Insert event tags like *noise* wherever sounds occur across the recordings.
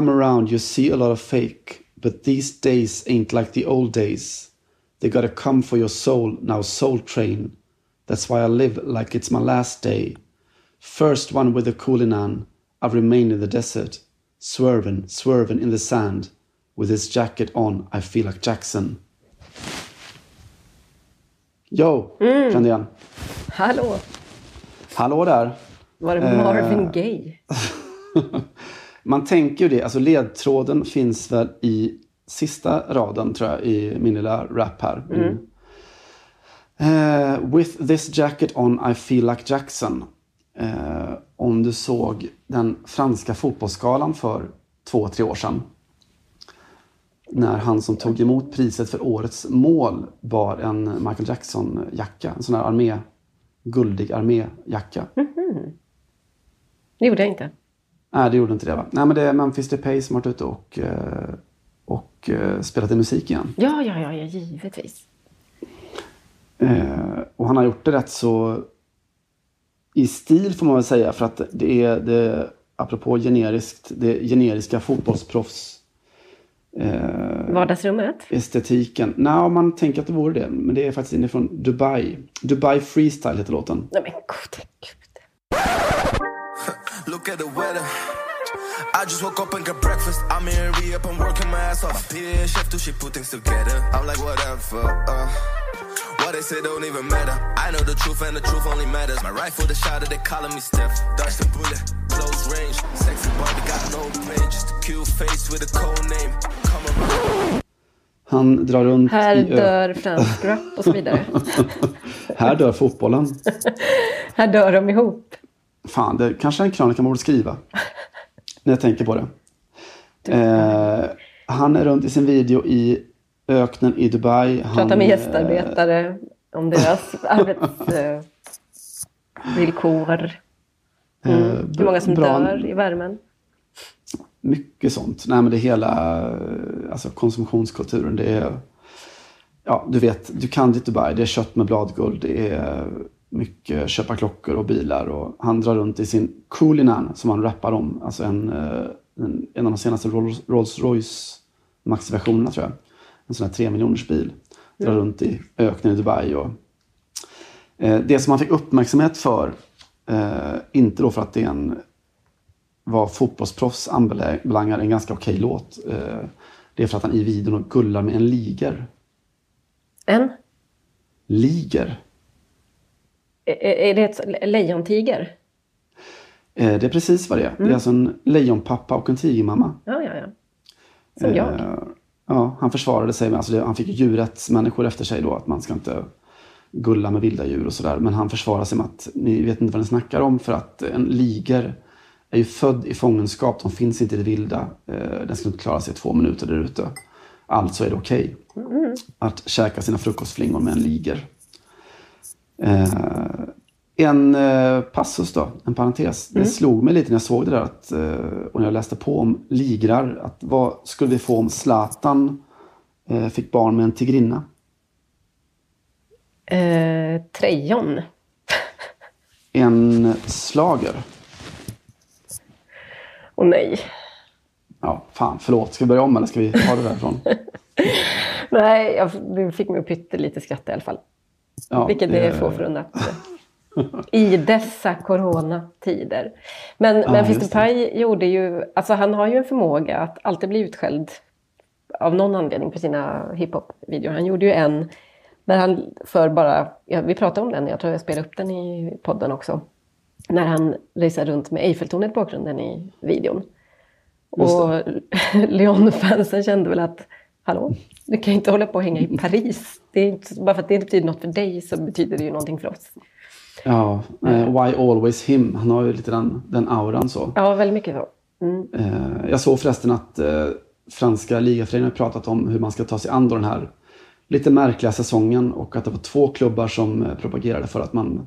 come around, you see a lot of fake. But these days ain't like the old days. They gotta come for your soul, now soul train. That's why I live like it's my last day. First one with a coolinan, I've remained in the desert. Swerving, swerving in the sand. With his jacket on, I feel like Jackson. Yo, Mm. kände igen. Hallå! Hallå där. Var det Eh. Marvin Gaye? *laughs* Man tänker ju det, alltså ledtråden finns väl i sista raden tror jag i min lilla rap här. Eh, with this jacket on I feel like Jackson. Eh, om du såg den franska fotbollsskalan för två, tre år sedan. När han som tog emot priset för årets mål bar en Michael Jackson-jacka. En sån här armé, guldig arméjacka. Det gjorde jag inte. Nej, det gjorde inte det va? Nej, men det är Memphis Depay som har varit ute och, eh, och eh, spelat i musik igen. Ja, ja, ja, ja givetvis. Eh, och han har gjort det rätt så i stil får man väl säga för att det är det, apropå generiskt, det generiska fotbollsproffs eh, Vardagsrummet? estetiken. Nej, man tänker att det vore det, men det är faktiskt inifrån Dubai. Dubai Freestyle heter låten. Nej men gode gud. Look at the weather. I just woke up and got breakfast. I'm in re-up, I'm working my ass off. My peer chef too, she put things together. I'm like, whatever. Uh, what they say don't even matter. I know the truth and the truth only matters. My rifle, the shot, they calling me Steph. Dodge the bullet, close range. Sexy Barbie got no pain. Just a cute face with a cold name. Come around. Han drar runt Här dör fransk rap och så vidare. *laughs* Här dör fotbollen. Här dör de ihop. Fan, det kanske är en krönika man borde skriva. *laughs* När jag tänker på det. Eh, han är runt i sin video i öknen i Dubai. Han, Pratar med eh, gästarbetare om deras *laughs* arbetsvillkor. eh, Mm. Hur många som bra- dör i värmen. Mycket sånt. Nej, men det är hela eh, alltså, konsumtionskulturen. Det är, ja, du vet, du kan ditt Dubai. Det är kött med bladguld. Det är mycket köpa klockor och bilar. Och han drar runt i sin Coolinan som han rappar om. Alltså en, eh, en, en av de senaste Rolls, Royce Max-versionerna tror jag. En sån här tre miljoners bil. Drar runt i öknen i Dubai. Och, eh, det som han fick uppmärksamhet för, eh, inte då för att det är en vad fotbollsproffs anbelangar en ganska okej låt. Eh, Det är för att han i videon gullar med en liger. En? Liger. Är, det ett lejontiger? Eh, Det är precis vad det är. Det är alltså en lejonpappa och en tigermamma. Ja, ja, ja. Som jag. Eh, Ja, han försvarade sig med, alltså han fick ju djurrättsmänniskor efter sig då, att man ska inte gulla med vilda djur och sådär. Men han försvarar sig med att ni vet inte vad ni snackar om för att en liger är ju född i fångenskap, de finns inte i det vilda. Eh, Den skulle inte klara sig två minuter där ute. Alltså är det okej att käka sina frukostflingor med en liger. Eh, en eh, passus då, en parentes. Det slog mig lite när jag såg det där att, eh, och när jag läste på om ligrar. Att vad skulle vi få om Zlatan eh, fick barn med en tigrinna? Eh, trejon. *laughs* En slager. Och nej. Ja, fan, förlåt. Ska vi börja om eller ska vi ta det därifrån? *laughs* Nej, jag, du fick mig att pyttelite skratta i alla fall. Ja, Vilket är få förunnat. I dessa coronatider. Men Ja, det. Depay gjorde ju, alltså han har ju en förmåga att alltid bli utskälld av någon anledning på sina hiphop-videor. Han gjorde ju en när han för bara, ja, vi pratade om den, jag tror jag spelade upp den i podden också. När han racear runt med Eiffeltornet i bakgrunden i videon. Och *laughs* Lyon-fansen kände väl att, hallå, du kan inte hålla på och hänga i Paris. Det är inte, bara för att det inte betyder något för dig så betyder det ju någonting för oss. Ja, eh, Why Always Him. Han har ju lite den, den auran så. Ja, väldigt mycket så. Mm. Eh, jag såg förresten att eh, franska ligaföreningen har pratat om hur man ska ta sig an då den här lite märkliga säsongen och att det var två klubbar som eh, propagerade för att man,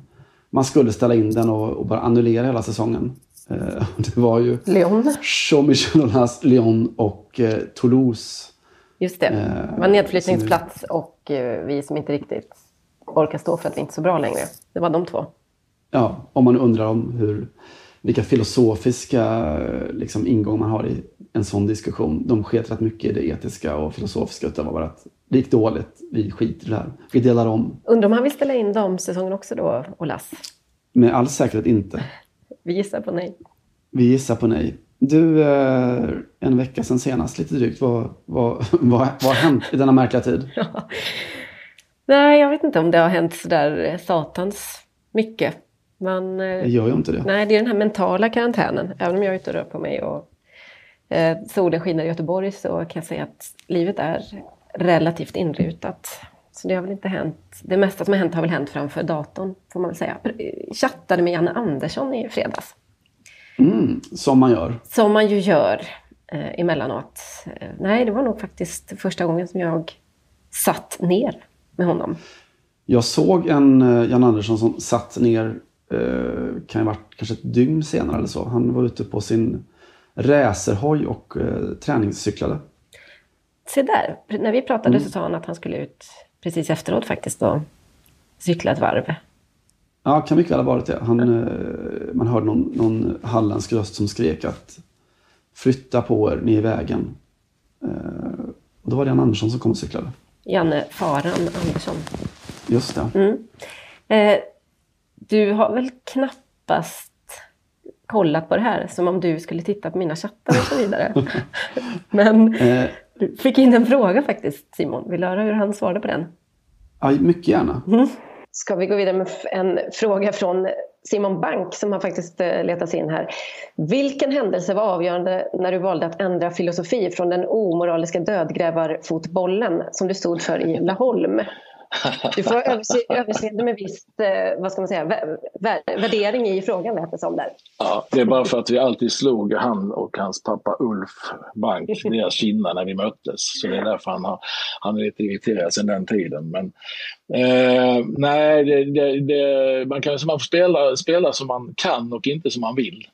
man skulle ställa in den och, och bara annullera hela säsongen. Eh, *laughs* det var ju Lyon, Jean-Michel Lyon och eh, Toulouse. Just det. Eh, Det var nedflyttningsplats och eh, vi som inte riktigt orkar stå för att vi inte är så bra längre. Det var de två. Ja, om man undrar om hur vilka filosofiska liksom, ingångar man har i en sån diskussion. De sket rätt mycket i det etiska och filosofiska utan bara att det gick dåligt, vi skiter i det här. Vi delar om. Undrar om han vill ställa in de säsongen också då, Olas? Med all säkerhet inte. Vi gissar på nej. Vi gissar på nej. Du, eh, en vecka sedan senast, lite drygt, vad, vad, *laughs* vad, vad har hänt i denna märkliga tid? *laughs* Ja. Nej, jag vet inte om det har hänt sådär satans mycket. Man, det gör ju inte det. Nej, det är den här mentala karantänen. Även om jag är ute och rör på mig och eh, solen skiner i Göteborg så kan jag säga att livet är relativt inrutat. Så det har väl inte hänt. Det mesta som har hänt har väl hänt framför datorn, får man väl säga. Jag chattade med Janne Andersson i fredags. Mm, som man gör. Som man ju gör eh, emellanåt. Eh, nej, det var nog faktiskt första gången som jag satt ner med honom. Jag såg en eh, Jan Andersson som satt ner, eh, kan ju varit kanske ett dygn senare eller så. Han var ute på sin racerhoj och träningscyklade. Se där, när vi pratade mm. så sa han att han skulle ut precis efteråt faktiskt och cykla ett varv. Ja, kan mycket väl ha varit det. Han, mm. Man hörde någon, någon halländsk röst som skrek att flytta på er, ni är i vägen. Och då var det Jan Andersson som kom och cyklade. Janne Faran Andersson. Just det. Mm. Eh, du har väl knappast kollat på det här som om du skulle titta på mina chattar och så vidare. *laughs* Men eh. du fick in en fråga faktiskt Simon. Vill du höra hur han svarade på den? Ja, mycket gärna. Mm. Ska vi gå vidare med en fråga från Simon Bank som har faktiskt eh, letat sig in här. Vilken händelse var avgörande när du valde att ändra filosofi från den omoraliska dödgrävarfotbollen som du stod för i Laholm? Du får överseende med viss eh, vad ska man säga, värdering i frågan lät det som där. Ja, det är bara för att vi alltid slog han och hans pappa Ulf Bank, *laughs* deras kinnar när vi möttes. Så det är därför han, har, han är lite irriterad sedan den tiden. Men eh, nej, det, det, det, man kan man får spela, spela som man kan och inte som man vill.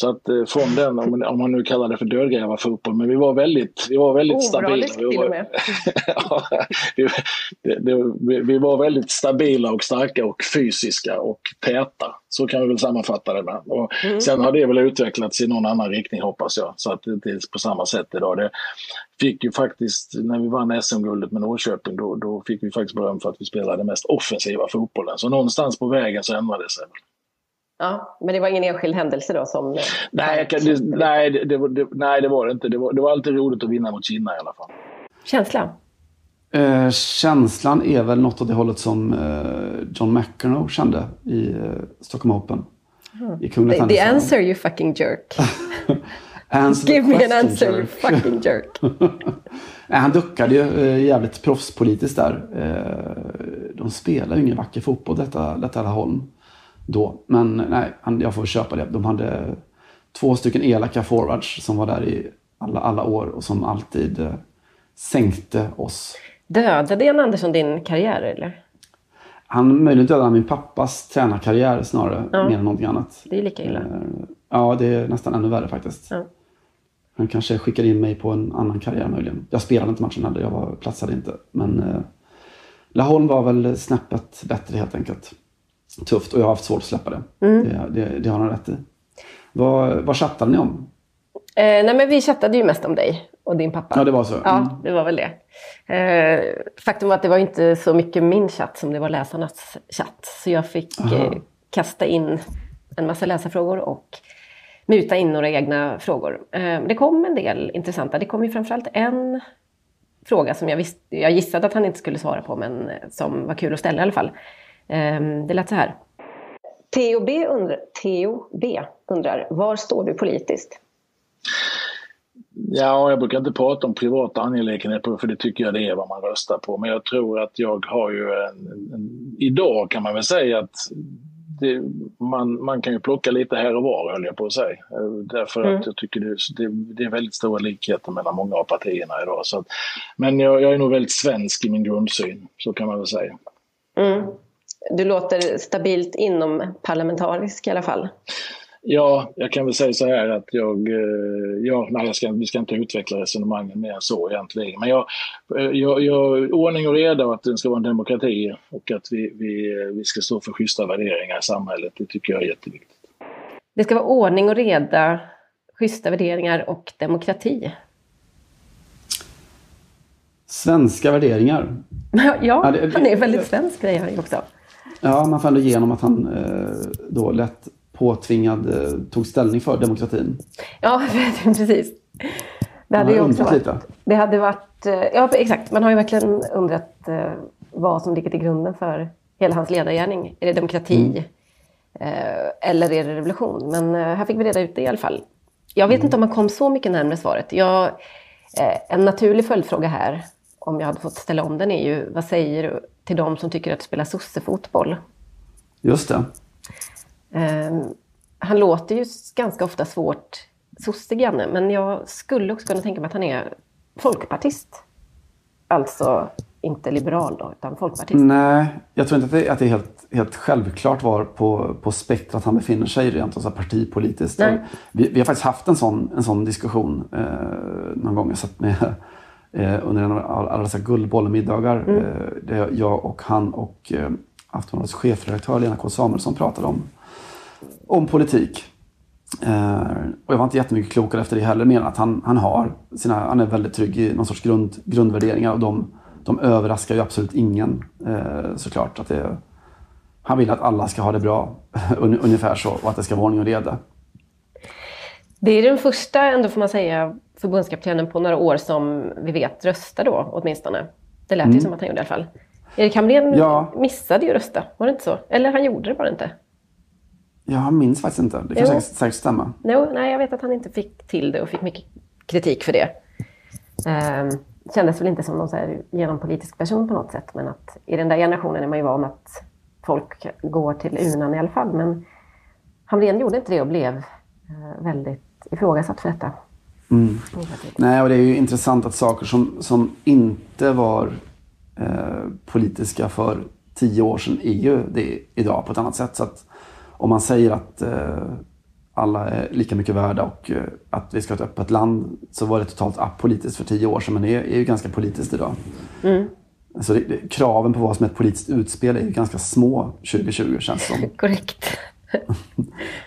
Så att eh, från den, om, om man nu kallar det för dödgrävarfotboll, men vi var väldigt, vi var väldigt stabila. Vi var, *laughs* ja, det, det, vi var väldigt stabila och starka och fysiska och täta. Så kan vi väl sammanfatta det med. Och mm. Sen har det väl utvecklats i någon annan riktning hoppas jag. Så att det är på samma sätt idag. Det fick ju faktiskt, när vi vann SM-guldet med Norrköping, då, då fick vi faktiskt beröm för att vi spelade mest offensiva fotbollen. Så någonstans på vägen så ändrade det sig. Ja, men det var ingen enskild händelse då som... Nej, kan, det, nej, det, det, nej, det var det inte. Det var, det var alltid roligt att vinna mot Kina i alla fall. Känslan? Eh, känslan är väl något åt det hållet som eh, John McEnroe kände i eh, Stockholm Open. Mm. I the, the answer you fucking jerk. *laughs* Give me an answer you fucking jerk. *laughs* nej, han duckade ju eh, jävligt proffspolitiskt där. Eh, de spelar ju ingen vacker fotboll detta, detta Laholm då. Men nej, jag får köpa det. De hade två stycken elaka forwards som var där i alla, alla år och som alltid eh, sänkte oss. Dödade Jan Andersson din karriär eller? Han möjligen dödade min pappas tränarkarriär snarare, ja. mer än någonting annat. Det är lika illa. Eh, ja, det är nästan ännu värre faktiskt. Ja. Han kanske skickade in mig på en annan karriär möjligen. Jag spelade inte matchen heller, jag var, platsade inte. Men eh, Laholm var väl snäppet bättre helt enkelt tufft och jag har haft svårt att släppa det. Mm. Det, det, det har han rätt i. Vad, vad chattade ni om? Eh, nej men vi chattade ju mest om dig och din pappa. Ja, det var så. Mm. Ja, det var väl det. Eh, faktum var att det var inte så mycket min chatt som det var läsarnas chatt. Så jag fick eh, kasta in en massa läsarfrågor och muta in några egna frågor. Eh, det kom en del intressanta. Det kom ju framförallt en fråga som jag, visste, jag gissade att han inte skulle svara på, men som var kul att ställa i alla fall. Ehm, det lät så här. Theo B, undrar, Theo B undrar, var står du politiskt? Ja, jag brukar inte prata om privata angelägenheter för det tycker jag det är vad man röstar på. Men jag tror att jag har ju en, en idag kan man väl säga att det, man, man kan ju plocka lite här och var höll jag på att säga. Därför mm. att jag tycker det, det, det, är väldigt stora likheter mellan många av partierna idag. Så att, men jag, jag, är nog väldigt svensk i min grundsyn, så kan man väl säga. Mm du låter stabilt inom parlamentarisk i alla fall. Ja, jag kan väl säga så här att jag, eh, ja, nej, jag ska, vi ska inte utveckla resonemangen mer så egentligen. Men jag, eh, jag, jag, ordning och reda och att det ska vara en demokrati och att vi, vi, vi ska stå för schyssta värderingar i samhället, det tycker jag är jätteviktigt. Det ska vara ordning och reda, schyssta värderingar och demokrati. Svenska värderingar. *laughs* ja, det- han är väldigt svensk ju också. Ja, man får ändå igenom att han eh, då lätt påtvingad eh, tog ställning för demokratin. Ja, *laughs* precis. Det hade ju också varit, lite. det hade varit, eh, ja exakt, man har ju verkligen undrat vad som ligger till grunden för hela hans ledargärning. Är det demokrati eh, eller är det revolution? Men här fick vi reda ut det i alla fall. Jag vet inte om man kom så mycket närmare svaret. Jag, en naturlig följdfråga här, om jag hade fått ställa om den, är ju vad säger du till de som tycker att spela sossefotboll? Just det. Eh, han låter ju ganska ofta svårt sossig, men jag skulle också kunna tänka mig att han är folkpartist. Alltså inte liberal då, utan folkpartist. Nej, jag tror inte att det, att det är helt, helt självklart var på, på spektrat han befinner sig rent alltså partipolitiskt. Vi, vi har faktiskt haft en sån, en sån diskussion eh, någon gång. Jag satt med under en av alla dessa guldbollemiddagar. Eh, där jag och han och eh, Aftonbladets chefredaktör Lena K Samuelsson pratade om, om politik. Eh, och jag var inte jättemycket klokare efter det heller, mer än att han, han har sina, han är väldigt trygg i någon sorts grund, grundvärderingar och de, de överraskar ju absolut ingen eh, såklart. Att det, han vill att alla ska ha det bra, *laughs* un, ungefär så, och att det ska vara ordning och reda. Det är den första, ändå får man säga, förbundskaptenen på några år som vi vet rösta då, åtminstone. Det lät ju som att han gjorde i alla fall. Erik Hamrén Mm. Ja. missade ju rösta, var det inte så? Eller han gjorde det bara inte. Jag minns faktiskt inte. Det kan säkert, säkert stämma. No, nej, jag vet att han inte fick till det och fick mycket kritik för det. Ehm, kändes väl inte som någon så här genompolitisk person på något sätt, men att i den där generationen är man ju van att folk går till urnan i alla fall. Men Hamrén gjorde inte det och blev eh, väldigt ifrågasatt för detta. Mm. Nej, och det är ju intressant att saker som, som inte var eh, politiska för tio år sedan är ju det idag på ett annat sätt. Så att om man säger att eh, alla är lika mycket värda och eh, att vi ska ha ett öppet land så var det totalt apolitiskt för tio år sedan men det är, är ju ganska politiskt idag. Så det, det, kraven på vad som är ett politiskt utspel är ju ganska små 2020 känns det som. *laughs* Korrekt. *laughs*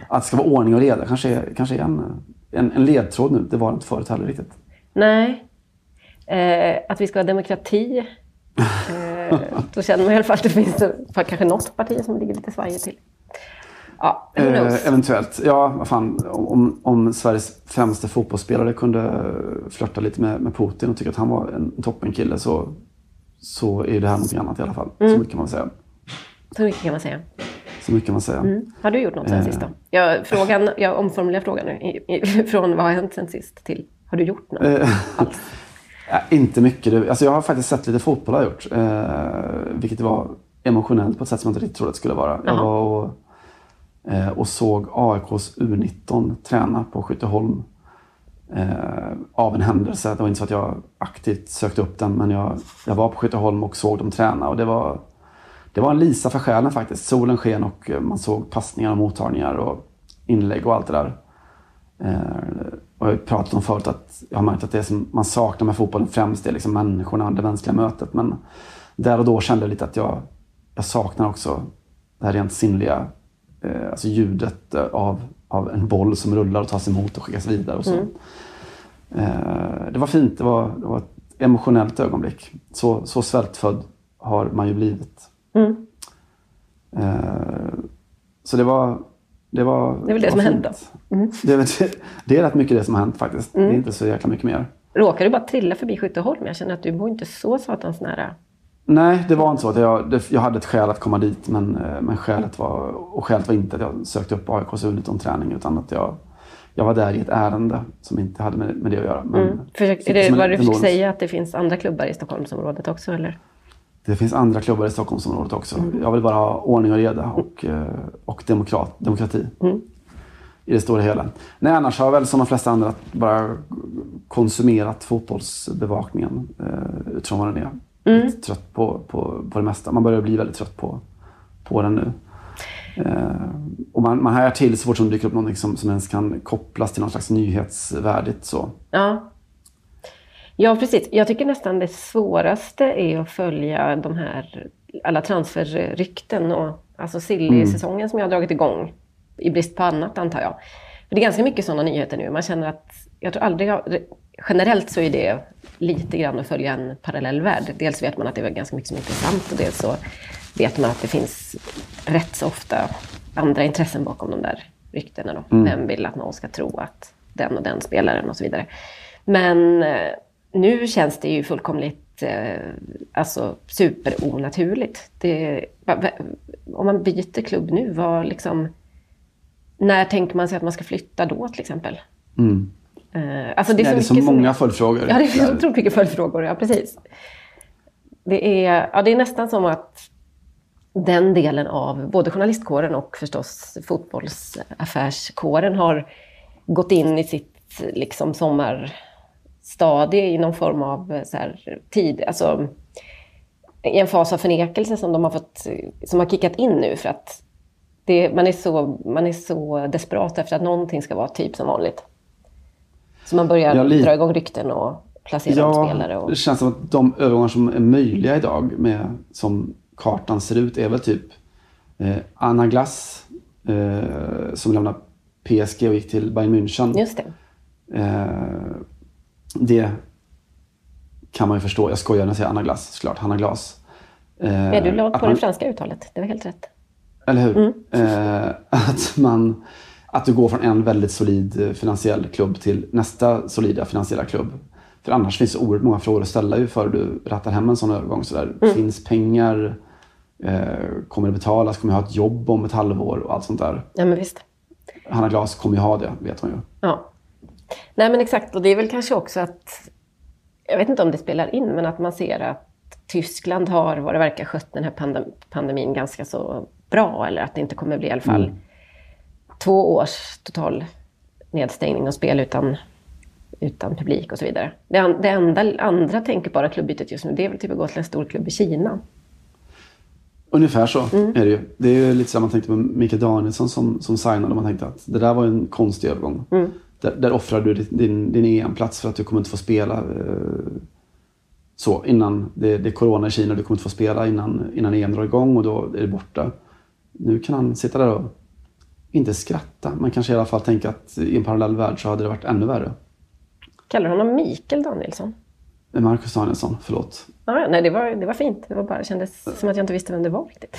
Att det ska vara ordning och reda kanske kanske är en, en, en ledtråd nu. Det var det inte förut heller riktigt. Nej. Eh, att vi ska ha demokrati. Eh, då känner man i alla fall att det finns för kanske något parti som ligger lite svajigt till. Ja? Eh, eventuellt. Ja, vad fan. Om, om Sveriges främste fotbollsspelare kunde flörta lite med, med Putin och tycka att han var en toppenkille så, så är det här någonting annat i alla fall. Mm. Så mycket kan man säga. Så mycket kan man säga. Så mycket kan man säga. Mm. Har du gjort något sen Eh. sist då? Jag, frågan, jag omformulerar frågan nu. I, i, *laughs* från vad har hänt sen sist till har du gjort något? Eh, *laughs* ja, inte mycket. Alltså jag har faktiskt sett lite fotboll har jag gjort. Eh, vilket var emotionellt på ett sätt som jag inte riktigt trodde det skulle vara. Jag var och, eh, och såg AIKs U19 träna på Skytteholm. Eh, av en händelse. Det var inte så att jag aktivt sökte upp den men jag, jag var på Skytteholm och såg dem träna. Och det var, det var en lisa för själen faktiskt. Solen sken och eh, man såg passningar och mottagningar och inlägg och allt det där. Eh, och jag har pratat om förut att jag har märkt att det som man saknar med fotbollen främst är liksom människorna, det mänskliga mötet. Men där och då kände jag lite att jag, jag saknar också det här rent sinnliga, eh, alltså ljudet av, av en boll som rullar och tas emot och skickas vidare och så. Eh, det var fint, det var, det var ett emotionellt ögonblick. Så, så svältfödd har man ju blivit. Mm. Eh, så det var... Det, var, Det är väl det som hände. Mm. Det, det, det är rätt mycket det som har hänt faktiskt. Det är inte så jäkla mycket mer. Råkar du bara trilla förbi Skytteholm? Jag känner att du bor inte så satans nära. Nej, det var inte så. att Jag, jag hade ett skäl att komma dit men, eh, men skälet var, och skälet var inte att jag sökte upp AIKs U19-träning utan att jag, jag var där i ett ärende som inte hade med, med det att göra. Men, Mm. Försök, är det vad du försöker säga, att det finns andra klubbar i Stockholmsområdet också? Eller? Det finns andra klubbar i Stockholmsområdet också. Mm. Jag vill bara ha ordning och reda och, eh, och demokrat, demokrati. Mm. I det stora hela. Nej, annars har jag väl som de flesta andra bara konsumerat fotbollsbevakningen eh, utifrån vad den är. Mm. Trött på, på, på det mesta. Man börjar bli väldigt trött på, på den nu. Eh, och man, man hajar till så fort som dyker upp någonting som, som ens kan kopplas till något slags nyhetsvärdigt. Så. Ja. Ja, precis. Jag tycker nästan det svåraste är att följa de här alla transferrykten och alltså Silly-säsongen som jag har dragit igång. i brist på annat antar jag. För det är ganska mycket sådana nyheter nu. Man känner att, jag tror aldrig, generellt så är det lite grann att följa en parallell värld. Dels vet man att det är ganska mycket som är intressant och dels så vet man att det finns rätt så ofta andra intressen bakom de där ryktena. Då. Mm. Vem vill att någon ska tro att den och den spelaren och så vidare. Men eh, nu känns det ju fullkomligt eh, alltså, superonaturligt. Det, om man byter klubb nu, vad liksom, när tänker man sig att man ska flytta då till exempel? Mm. Eh, alltså det är så, Nej, det är så många följdfrågor. Ja, det är så otroligt mycket följdfrågor. Ja, precis. Det är, ja, det är nästan som att den delen av både journalistkåren och förstås fotbollsaffärskåren har gått in i sitt liksom, sommarstadie i någon form av så här, tid. Alltså, i en fas av förnekelse som de har fått, som har kickat in nu för att det, man, är så, man är så desperat efter att någonting ska vara typ som vanligt. Så man börjar ja, dra igång rykten och placera ja, spelare. Och... Det känns som att de övergångar som är möjliga idag, med, som kartan ser ut, är väl typ eh, Anna Glass eh, som lämnade PSG och gick till Bayern München. Just det. Eh, det kan man ju förstå. Jag skojar när jag säger Anna Glass, såklart. Hanna Glas. Eh, ja, du la på man, det franska uttalet. Det var helt rätt. Eller hur? Mm. Eh, *laughs* att man att du går från en väldigt solid eh, finansiell klubb till nästa solida finansiella klubb. För annars finns det oerhört många frågor att ställa ju före du rattar hem en sån övergång. Så där. Mm. Finns pengar? Eh, kommer det betalas? Kommer jag ha ett jobb om ett halvår? Och allt sånt där. Ja, men visst. Hanna Glas kommer ju ha det, vet man ju. Ja. Nej, men exakt. Och det är väl kanske också att... Jag vet inte om det spelar in, men att man ser att Tyskland har, vad det verkar, skött den här pandemin ganska så bra. Eller att det inte kommer bli i alla fall mm två års total nedstängning och spel utan, utan publik och så vidare. Det, det enda andra tänkbara klubbytet just nu det är väl typ att gå till en stor klubb i Kina. Ungefär så mm. är det ju. Det är ju lite som man tänkte med Mikael Danielsson som, som signade. Man tänkte att det där var en konstig övergång. Mm. Där, där offrar du din, din EM-plats för att du kommer inte få spela eh, så innan det, det är corona i Kina. Du kommer inte få spela innan, innan EM drar igång och då är det borta. Nu kan han sitta där och inte skratta, men kanske i alla fall tänka att i en parallell värld så hade det varit ännu värre. Kallar du honom Mikael Danielsson? Marcus Danielsson, förlåt. Ah, nej, det var, det var fint. Det var bara, kändes som att jag inte visste vem det var riktigt.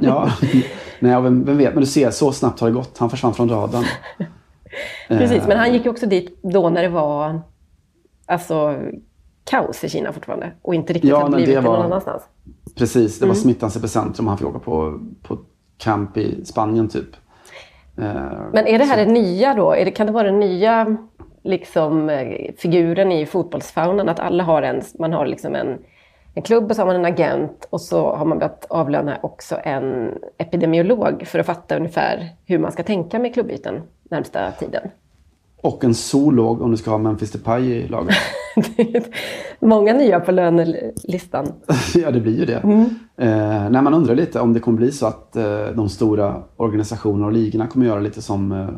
ja, *laughs* nej, vem, vem vet. Men du ser, så snabbt har det gått. Han försvann från radarn. Precis, men han gick ju också dit då när det var alltså, kaos i Kina fortfarande. Och inte riktigt ja, hade blivit det var, någon annanstans. Precis, det var mm. smittans epicentrum. Han fick åka på, på camp i Spanien typ. Eh, Men är det här det nya då? Det, kan det vara den nya liksom, eh, figuren i fotbollsfaunan? Att alla har en, man har liksom en, en klubb och så har man en agent och så har man börjat avlöna också en epidemiolog för att fatta ungefär hur man ska tänka med klubbyten närmsta tiden. Och en zoolog om du ska ha Memphis Depay i laget. *laughs* Många nya på lönelistan. *laughs* ja, det blir ju det. Mm. Eh, när man undrar lite om det kommer bli så att eh, de stora organisationerna och ligorna kommer göra lite som, eh,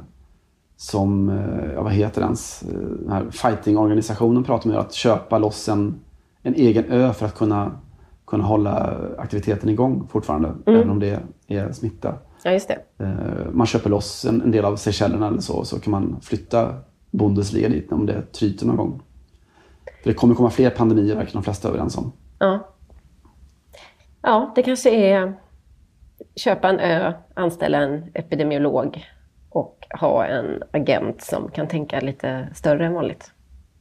som eh, ja, vad heter ens, eh, den här fighting-organisationen pratar om att köpa loss en, en egen ö för att kunna, kunna hålla aktiviteten igång fortfarande, mm. även om det är smitta. Ja, just det. Eh, man köper loss en, en del av Seychellerna eller så, så kan man flytta Bundesliga dit om det tryter någon gång. För det kommer komma fler pandemier, verkar de flesta överens om. Ja. ja, det kanske är köpa en ö, anställa en epidemiolog och ha en agent som kan tänka lite större än vanligt.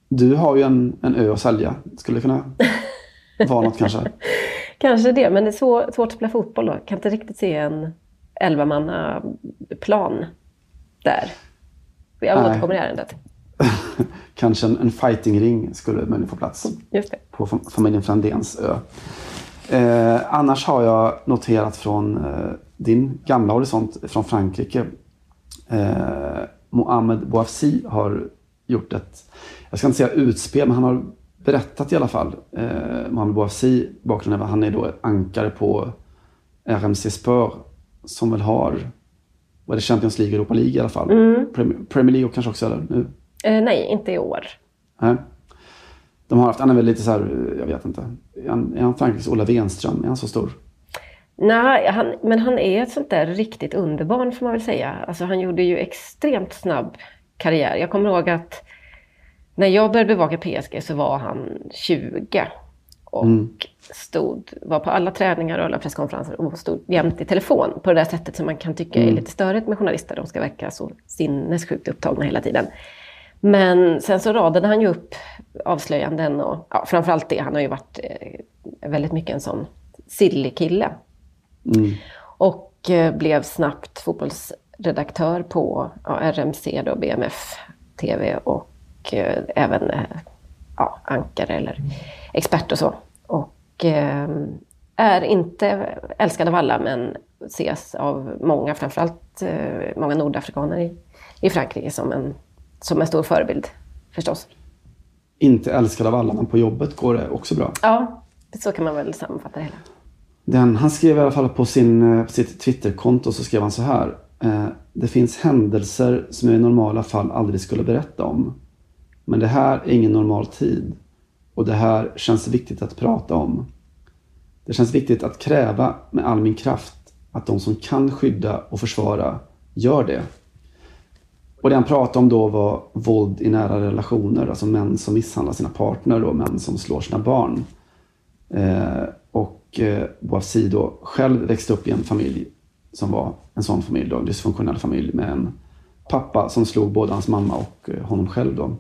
Du har ju en, en ö att sälja. Skulle kunna vara något kanske? *laughs* kanske det, men det är svår, svårt att spela fotboll då. Kan inte riktigt se en elvamanna plan där. Jag återkommer i ärendet. *laughs* Kanske en, en fightingring skulle möjligen få plats på familjen Flandéns ö. Eh, annars har jag noterat från eh, din gamla horisont från Frankrike. Eh, Mohamed Bouafsi har gjort ett, jag ska inte säga utspel, men han har berättat i alla fall. Eh, Mohamed Bouafsi, bakgrunden är han är då ankare på RMC Spör som väl har, vad är det, Champions League, Europa League i alla fall? Mm. Premier, League kanske också, eller? Nu? Eh, nej, inte i år. Nej. De har haft, han är väl lite så här, jag vet inte. Är han, är han Frankrikes Ola Wenström? Är han så stor? Nej, han, men han är ett sånt där riktigt underbarn får man väl säga. Alltså han gjorde ju extremt snabb karriär. Jag kommer ihåg att när jag började bevaka PSG så var han 20. Och mm. stod, var på alla träningar och alla presskonferenser och stod jämt i telefon. På det där sättet som man kan tycka mm. är lite störigt med journalister. De ska verka så sinnessjukt upptagna hela tiden. Men sen så radade han ju upp avslöjanden och ja, framförallt det. Han har ju varit eh, väldigt mycket en sån sillig kille. Mm. Och eh, blev snabbt fotbollsredaktör på ja, RMC, då, BMF TV och eh, även eh, ja, ankare eller expert och så. Och eh, är inte älskad av alla men ses av många, framförallt eh, många nordafrikaner i, i Frankrike som en, som en stor förebild förstås. Inte älskad av alla men på jobbet går det också bra? Ja, så kan man väl sammanfatta det hela. Den, han skrev i alla fall på, sin, eh, sitt Twitterkonto så skrev han så här. Eh, det finns händelser som jag i normala fall aldrig skulle berätta om. Men det här är ingen normal tid. Och det här känns viktigt att prata om. Det känns viktigt att kräva med all min kraft att de som kan skydda och försvara gör det. Och det han pratade om då var våld i nära relationer, alltså män som misshandlar sina partner och män som slår sina barn. Eh, och eh, Boafsi då själv växte upp i en familj som var en sån familj, då, en dysfunktionell familj med en pappa som slog både hans mamma och eh, honom själv. Då.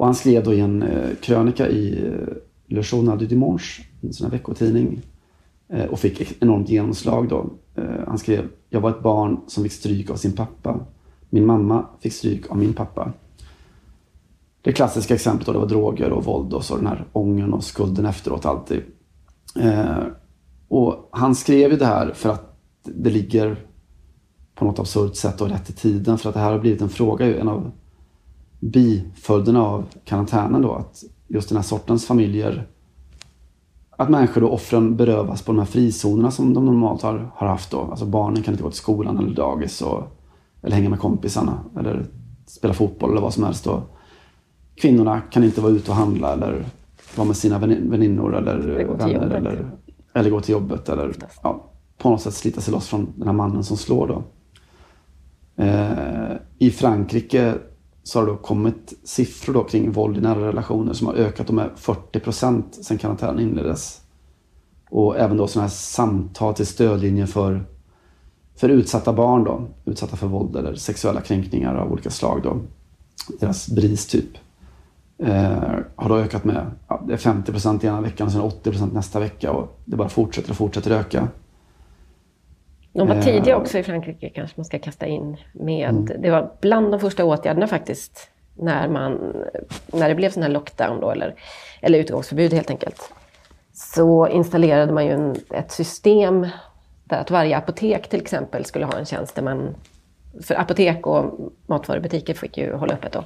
Och han skrev då i en eh, krönika i eh, Le Journal du Dimanche, en sån här veckotidning, eh, och fick enormt genomslag då. Eh, han skrev, jag var ett barn som fick stryk av sin pappa. Min mamma fick stryk av min pappa. Det klassiska exemplet då, det var droger och våld och så den här ången och skulden efteråt alltid. Eh, och han skrev ju det här för att det ligger på något absurt sätt och rätt i tiden. För att det här har blivit en fråga, en av biföljderna av karantänen då. Att just den här sortens familjer, att människor då, offren berövas på de här frizonerna som de normalt har, har haft då. Alltså barnen kan inte gå till skolan eller dagis och, eller hänga med kompisarna eller spela fotboll eller vad som helst. Då. Kvinnorna kan inte vara ute och handla eller vara med sina väninnor eller, eller vänner. Eller, eller gå till jobbet. Eller ja, på något sätt slita sig loss från den här mannen som slår. Då. Eh, I Frankrike så har det då kommit siffror då kring våld i nära relationer som har ökat med 40 procent sedan karantänen inleddes. Och även då sådana här samtal till stödlinjer för, för utsatta barn då, utsatta för våld eller sexuella kränkningar av olika slag då. Deras BRIS typ eh, har då ökat med ja, det är 50 procent ena veckan och sen 80 procent nästa vecka och det bara fortsätter och fortsätter öka. De var tidiga också i Frankrike kanske man ska kasta in med. Mm. Det var bland de första åtgärderna faktiskt när, man, när det blev sån här lockdown då, eller, eller utgångsförbud helt enkelt. Så installerade man ju en, ett system där att varje apotek till exempel skulle ha en tjänst där man... För apotek och matvarubutiker fick ju hålla öppet då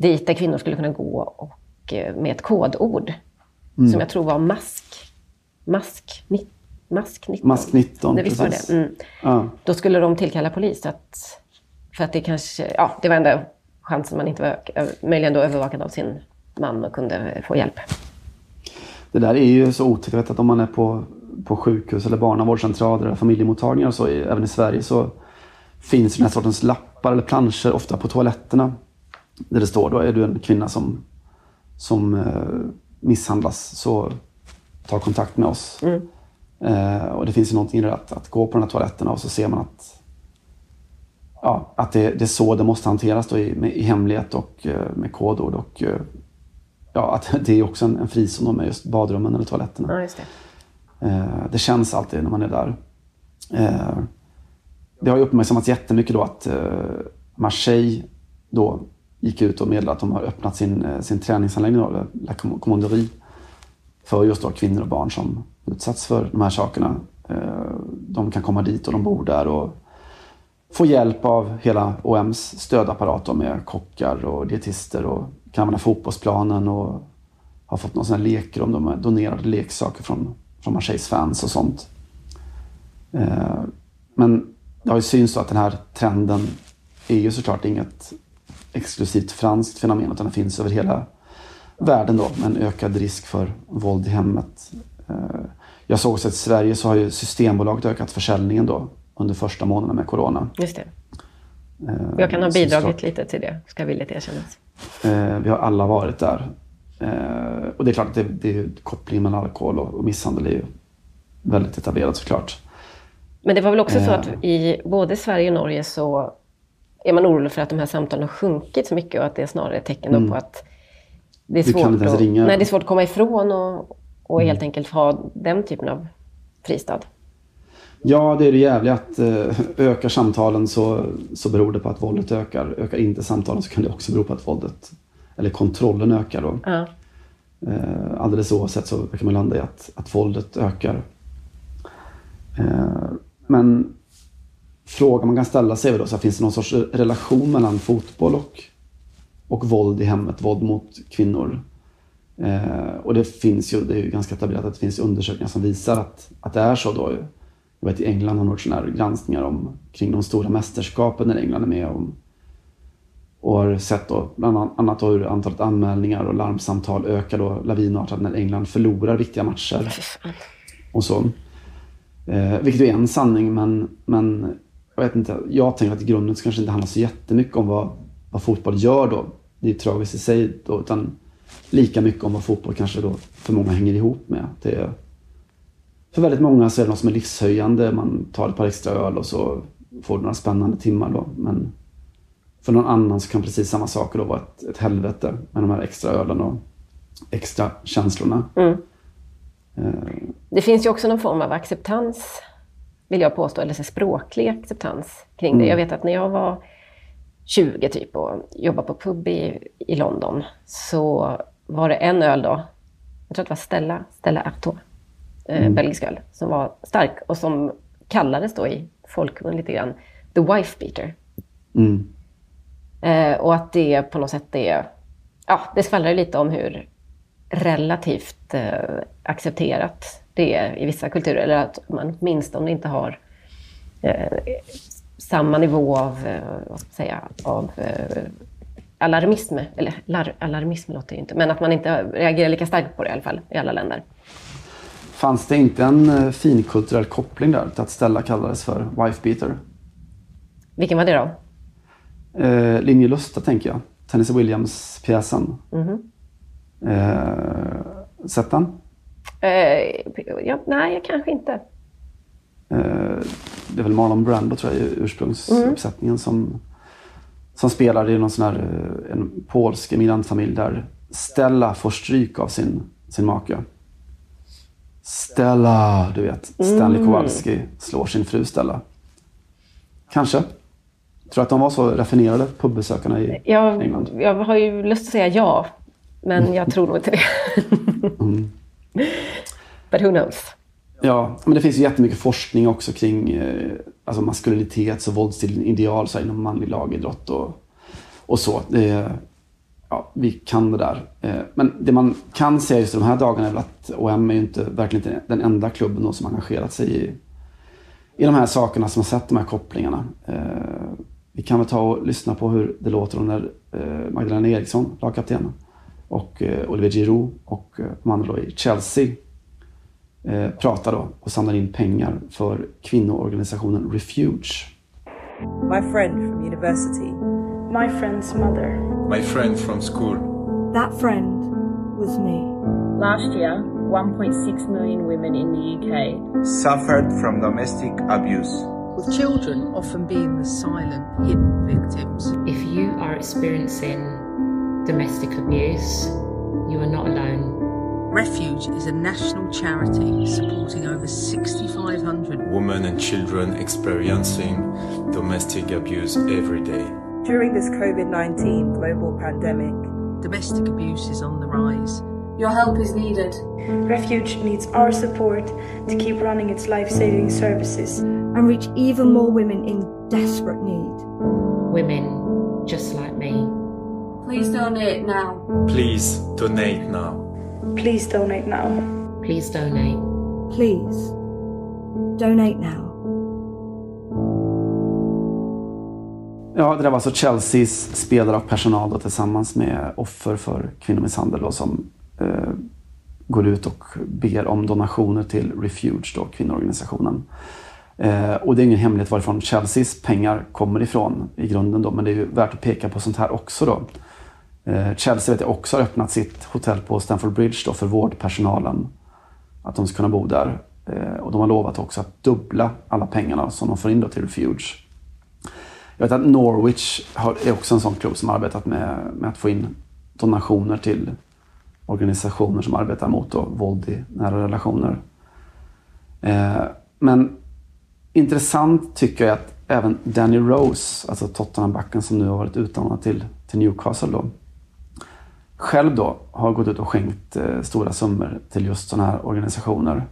dit där kvinnor skulle kunna gå och eh, med ett kodord mm. som jag tror var mask. Mask, mask 19. Mask 19, det, visst var det. Mm. Ja. Då skulle de tillkalla polis. Att, för att det kanske, ja, det var enda chansen man inte var möjligen då övervakad av sin man och kunde få hjälp. Det där är ju så otäckt att om man är på, på sjukhus eller barnavårdscentraler eller familjemottagningar och så, även i Sverige, så finns den här sortens lappar eller planscher ofta på toaletterna där det står då är du en kvinna som, som eh, misshandlas så ta kontakt med oss. Mm. Eh, och det finns ju någonting i det att, att gå på de här toaletterna och så ser man att, ja, att det, det är så det måste hanteras då i, med, i hemlighet och eh, med kodord. Och, eh, ja, att *laughs* det är också en, en frizon med just badrummen eller toaletterna. Ja, det. Eh, det. känns alltid när man är där. Eh, det har ju uppmärksammats jättemycket då att Marseille då gick ut och meddelade att de har öppnat sin, eh, sin träningsanläggning, då, La Commanderie, för just då kvinnor och barn som utsatts för de här sakerna. Eh, de kan komma dit och de bor där och få hjälp av hela OMs stödapparat med kockar och dietister och kan använda fotbollsplanen och har fått någon sån här lekrum, de har donerat leksaker från, från Marseilles fans och sånt. Eh, men det har ju synts att den här trenden är ju såklart inget exklusivt franskt fenomen utan den finns över hela världen då med en ökad risk för våld i hemmet. Eh, Jag såg också att i Sverige så har ju Systembolaget ökat försäljningen då under första månaden med Corona. Just det. Eh, Jag kan ha bidragit lite till det, ska villigt erkännas. Eh, vi har alla varit där. Och det är klart att det, det är kopplingen mellan alkohol och, misshandel är ju väldigt etablerad såklart. Men det var väl också så att i både Sverige och Norge så är man orolig för att de här samtalen har sjunkit så mycket och att det är snarare ett tecken då på att det är svårt, att, nej, det är svårt att komma ifrån och, och helt enkelt ha den typen av fristad. Ja, det är det jävliga att eh, ökar samtalen så, så beror det på att våldet ökar. Ökar inte samtalen så kan det också bero på att våldet, eller kontrollen ökar då. Ja. Eh, alldeles oavsett så kan man landa i att, att våldet ökar. Eh, men frågan man kan ställa sig är då, så här, finns det någon sorts relation mellan fotboll och, och våld i hemmet, våld mot kvinnor? Eh, och det finns ju, det är ju ganska etablerat att det finns undersökningar som visar att, att det är så då. Jag vet i England har man gjort sådana här granskningar om, kring de stora mästerskapen när England är med om, och har sett då, bland annat då hur antalet anmälningar och larmsamtal ökar då lavinartat när England förlorar viktiga matcher. Och så. Eh, vilket är en sanning, men, men jag vet inte. Jag tänker att i grunden så kanske inte handlar så jättemycket om vad, vad fotboll gör då. Det är tragiskt i sig då, utan lika mycket om vad fotboll kanske då för många hänger ihop med. Det är, för väldigt många så är det något som är livshöjande. Man tar ett par extra öl och så får du några spännande timmar då. Men för någon annan så kan precis samma saker då vara ett, ett helvete med de här extra ölen och extra känslorna. Mm. Eh, Det finns ju också någon form av acceptans, vill jag påstå, eller så språklig acceptans kring det. Jag vet att när jag var 20 typ och jobbade på pub i, i London så var det en öl då, jag tror att det var Stella, Stella Artois, eh, belgisk öl, som var stark och som kallades då i folkmun lite grann The Wife Beater. mm. Eh, och att det på något sätt är, ja, det skvallrar lite om hur relativt eh, accepterat det är i vissa kulturer. Eller att man åtminstone inte har eh, samma nivå av, eh, vad ska man säga, av eh, alarmism. Eller lar, alarmism låter ju inte, men att man inte reagerar lika starkt på det i alla fall i alla länder. Fanns det inte en eh, finkulturell koppling där till att Stella kallades för wife beater? Vilken var det då? Eh, Linje Lusta tänker jag. Tennessee Williams-pjäsen. Mhm. Eh, sett den? Eh, ja, nej, kanske inte. Eh, det är väl Marlon Brando tror jag i ursprungsuppsättningen som, som spelar i någon sån här eh, en polsk emigrantfamilj där Stella får stryk av sin, sin make. Stella, du vet. Stanley Kowalski slår sin fru Stella. Kanske. Tror att de var så raffinerade pubbesökarna i Jag, England? jag har ju lust att säga ja, men jag tror nog inte det. *laughs* But who knows? Ja, men det finns ju jättemycket forskning också kring eh, alltså maskulinitets och våldsideal så här, inom manlig lagidrott och, och så. Det, ja, vi kan det där. Eh, men det man kan säga just de här dagarna är väl att OM är ju inte, verkligen inte den enda klubben då som engagerat sig i, i de här sakerna, som har sett de här kopplingarna. Eh, vi kan väl ta och lyssna på hur det låter när eh, Magdalena Eriksson, lagkaptenen, och eh, Olivier Giroud och eh, de andra då i Chelsea eh, pratar då och samlar in pengar för kvinnoorganisationen Refuge. My friend from university. My friend's mother. My friend from school. That friend was me. Last year, 1.6 million women in the UK Suffered from domestic abuse. with children often being the silent, hidden victims. If you are experiencing domestic abuse, you are not alone. Refuge is a national charity supporting over 6,500 Women and children experiencing domestic abuse every day. During this COVID 19 global pandemic, domestic abuse is on the rise. Your help is needed. Refuge needs our support to keep running its life saving services. and reach even more women in desperate need. Women just like me. Please donate now. Please donate now. Please donate now. Please donate. Please, donate now. Ja, det där var alltså Chelseas spelare och personal då, tillsammans med offer för kvinnomisshandel då, som eh, går ut och ber om donationer till Refuge, då, kvinnoorganisationen. Eh, och det är ingen hemlighet varifrån Chelseas pengar kommer ifrån i grunden då, men det är ju värt att peka på sånt här också då. Eh, Chelsea vet jag också har öppnat sitt hotell på Stamford Bridge då för vårdpersonalen. Att de ska kunna bo där. Eh, och de har lovat också att dubbla alla pengarna som de får in då till Refuge. Jag vet att Norwich är också en sån klubb som har arbetat med, med att få in donationer till organisationer som arbetar mot då, våld i nära relationer. Eh, men intressant tycker jag att även Danny Rose, alltså Tottenham-backen som nu har varit utlånad till, till Newcastle då, själv då har gått ut och skänkt eh, stora summor till just sådana här organisationer.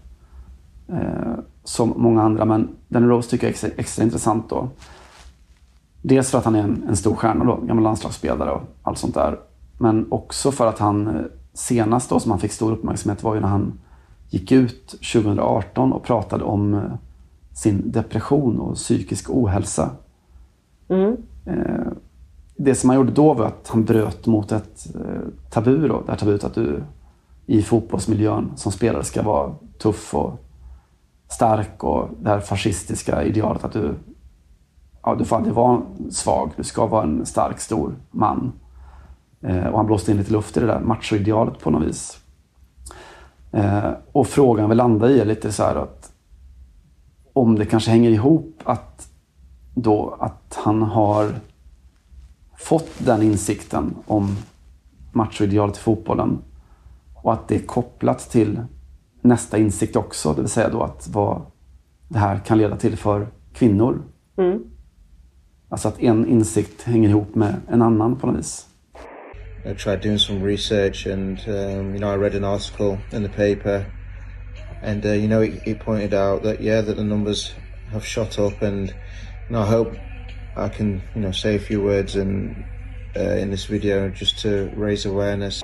Eh, som många andra, men Danny Rose tycker jag är extra, extra intressant då. Dels för att han är en, en stor stjärna då, gammal landslagsspelare och allt sånt där. Men också för att han eh, senast då som han fick stor uppmärksamhet var ju när han gick ut 2018 och pratade om eh, sin depression och psykisk ohälsa. Mm. Det som han gjorde då var att han bröt mot ett eh, tabu då, det här tabut att du i fotbollsmiljön som spelare ska vara tuff och stark och det här fascistiska idealet att du ja, du får aldrig vara svag. Du ska vara en stark, stor man. Eh, och han blåste in lite luft i det där machoidealet på något vis. Eh, och frågan vi landar i är lite så här att om det kanske hänger ihop att, då, att han har fått den insikten om machoidealet i fotbollen och att det är kopplat till nästa insikt också, det vill säga då att vad det här kan leda till för kvinnor. Mm. Alltså att en insikt hänger ihop med en annan på något vis. I tried doing some research and um, you know I read an article in the paper and uh, you know it, it, pointed out that yeah that the numbers have shot up and you know, I hope i can you know say a few words in uh, in this video just to raise awareness.